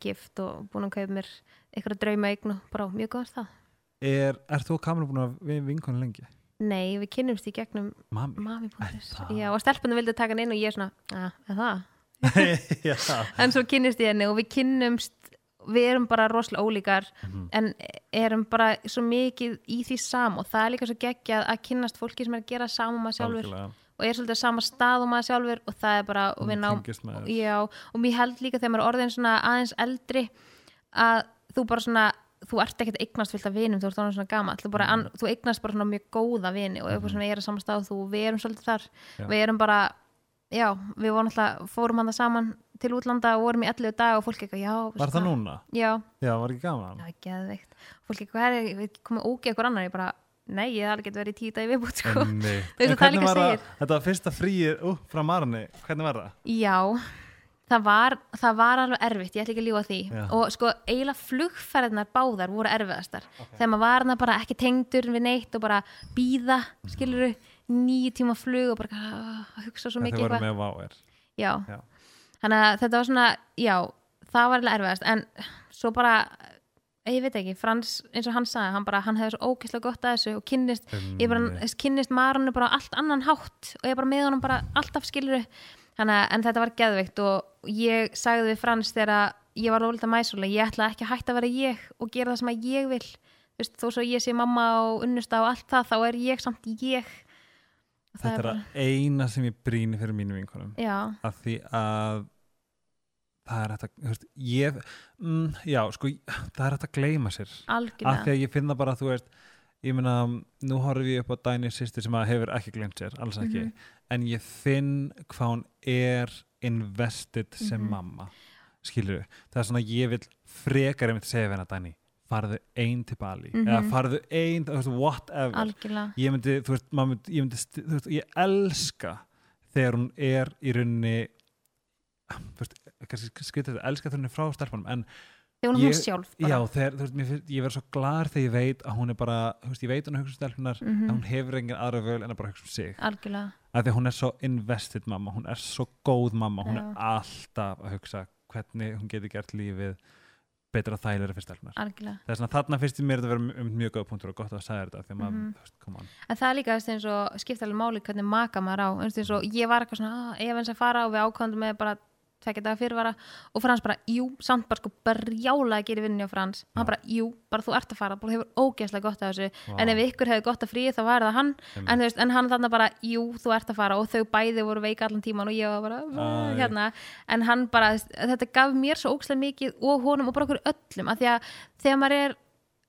gift og búin að kaupa mér eitthvað drauma eign og bara mjög góðan stað. er, er þú og Kamil búin að við vinkonu lengi? Nei, við kynnumst í gegnum Mami það? Já, og stelpunum vildi taka hann inn og ég er svona, að, er það? <laughs> En svo kynnist ég henni og við kynnumst, við erum bara rosalega ólíkar Mhm. en erum bara svo mikið í því sam og það er líka svo geggjað að kynnast fólki sem er að gera saman maður sjálfur Algjörlega. og er svolítið á sama stað og maður sjálfur og það er bara, og með þér. Já, og mér held líka þegar maður er orðin svona aðeins eldri að þú bara svona þú ert ekkert að eignast fyllt af vinum þú ert svona gamall þú, bara, an, þú eignast bara svona mjög góða vini og eitthvað svona er að samastað og þú, við erum svolítið þar Já. við erum bara, já, við vorum alltaf fórum hann það saman til útlanda og vorum í 11 dag og fólk eitthvað, já Var það núna? Já, Já, var ekki gaman? það er geðveikt fólk eitthvað, hvað er, komum ógeð eitthvað annar ég bara, nei, ég hafði getið verið í tíu dag í viðbútt sko. Að <laughs> það hvernig líka það, segir. þetta var fyrsta fríið ú, frá Marni, hvernig var það? Já, það var, það var alveg erfitt, ég ætla ekki að ljúga því Já. og sko eiginlega flugferðnar báðar voru erfiðastar þegar maður var bara ekki tengdur við neitt og bara býða, skiluru nýju tíma flug og bara ah, að hugsa svo mikið eitthvað já. Já. Þannig að þetta var svona, já það var alveg erfiðast. En svo bara, ég veit ekki, Frans eins og hann sagði, hann bara, hann hefði svo ógeðslega gott að þessu og kynnist ég bara kynnist marunu bara allt annan hátt og ég bara með honum bara alltaf skiluru Þannig, að- en þetta var geðveikt og ég sagði við Frans þegar að ég var ólítið mæsulega, ég ætla ekki að hætta að vera ég og gera það sem að ég vil. Þú veist, þó svo ég sé mamma og unnusta og allt það, þá er ég samt ég. Þetta er að eina sem ég brýni fyrir mínu vinkonum. Já, af því að það er hægt að, þú veist, ég mm, já, sko, það er hægt að gleyma sér. Af því algjörlega að ég finna bara, þú veist ég meina, nú horfum ég upp á Dæni sýstir sem að hefur ekki glemt sér, alls ekki. Mhm. en ég finn hvað hún er invested sem Mhm. mamma skilur það er svona ég vil frekar einmitt segja við hennar Dæni farðu ein til Bali. Mhm. eða farðu ein, þú veist, whatever. Algjörlega, ég myndi, þú veist, myndi, ég myndi þú veist, ég elska þegar hún er í rauninni þú veist, skrita þetta elska er frá stelpunum, en þegar hún er Ég- sjálf bara. já, þegar, þú veist, mér, ég verð svo glar þegar ég veit að hún er bara, þú veist, ég veit hún er að hugsa um stelpunar, Mhm. en hún hefur engin aðra völ en að bara hugsa um sig, algjörlega, af því að hún er svo invested mamma, hún er svo góð mamma, hún Já. er alltaf að hugsa hvernig hún getur gert lífið betra þægilega fyrir stelpunar algjörlega það er svona, þarna finnst mér þetta að vera um mjög góð punktur og gott að segja þetta, því að maður, Mhm. þú veist, come on En það er líka eins og skipta alveg máli hvernig maka maður á eins og ég var eitthvað svona "Ah, ef að tvekja daga fyrirvara og Frans bara, jú, samt bara sko brjála að gera vinni á Frans. Og hann bara, jú, bara þú ert að fara bara hefur ógeðslega gott af þessu. Vá. en ef ykkur hefði gott að fríi þá var það hann. En, þú veist, en hann þarna bara, jú, þú ert að fara. Og þau bæði voru veika allan tíman og ég var bara Æ. hérna, en hann bara þetta gaf mér svo ógeðslega mikið og honum og bara okkur öllum, af því að þegar maður er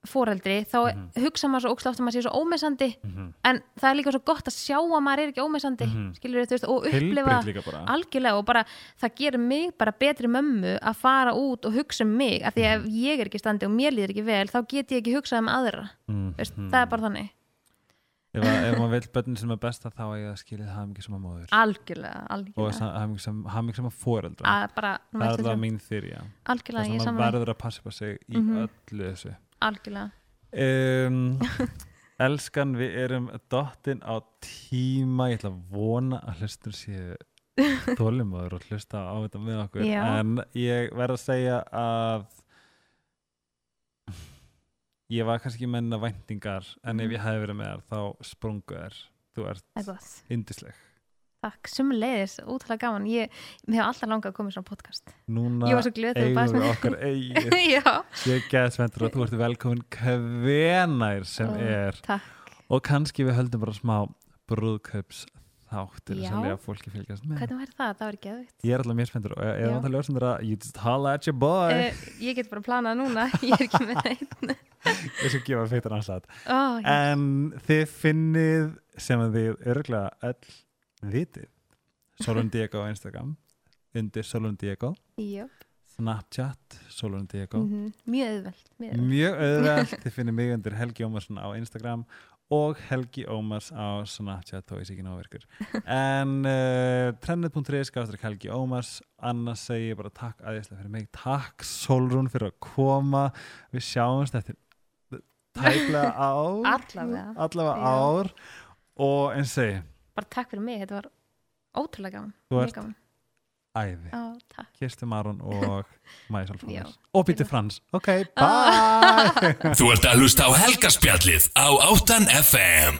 foreldri, þá hugsa maður svo oft að maður sé svo ómessandi Mhm. en það er líka svo gott að sjá að maður er ekki ómessandi Mhm. skilur þú veist, og upplifa algjörlega og bara það gerir mig bara betri mömmu að fara út og hugsa um mig af því að ef ég er ekki standi og mér líður ekki vel þá get ég ekki hugsað um aðra. Mhm. veist, það er bara þannig. Ef, að, ef maður vil börnin sem er besta þá er það skilið hamingi sem að móður. Algjörlega, og algjörlega. sem að foreldra. Að bara, það er það mín þyrja. Það algjörlega, ég saman verður að passa upp á sig í Mhm. öllu þessu algjörlega, um, <laughs> Elskan, við erum dottin á tíma. Ég ætla að vona að hlustur séu þólimaður og hlusta á þetta með okkur. Já. en ég verð að segja að ég var kannski ekki menna væntingar en ef ég hefði verið með þær þá sprungu þær. Þú ert er yndisleg takk, sumleiðis, ótrúlega gaman. Ég, mér hef alltaf langað að koma í svona podcast. Núna ég svo eigum við okkar eigið. <laughs> Já, ég get sventur og þú ert velkomin hvenær sem Ó, er. takk. Og kannski við höldum bara smá brúðkaups þáttir sem við að fólki fylgjast með. Hvernig væri það, það var geðvikt ég er alltaf mjög spenntur. Og það er ljósendur að you just holla at your boy? Uh, ég get bara planað núna, <laughs> ég er ekki með neitt <laughs> ég skal gefa feitur ansat oh, en þið finnið sem að þið örgulega öll vitið. Solon Diego á Instagram undir Solon Diego. Jöp, Snapchat Solon Diego. Mjög auðvelt mjög auðvelt. mjög <laughs> auðvelt, þið finnir mig undir Helgi Ómarsson á Instagram og Helgi Ómars á Snapchat og ég sé ekki náverkur en uh, trendnet.is gafstur Helgi Ómars. Annars segi ég bara takk aðeinslega fyrir mig. Takk Solrún fyrir að koma. Við sjáumst eftir tæplega <laughs> ár. Allavega. allavega ár. Og eins segi bara takk fyrir mig, þetta var ótrúlega gaman Þú ert- gaman, æði. Já, takk. Kirsti Maron og <laughs> Maja Solfrans Já. og Pítur Frans. Ok, bye. <laughs> Þú ert að hlusta á helgarspjallið á Áttan FM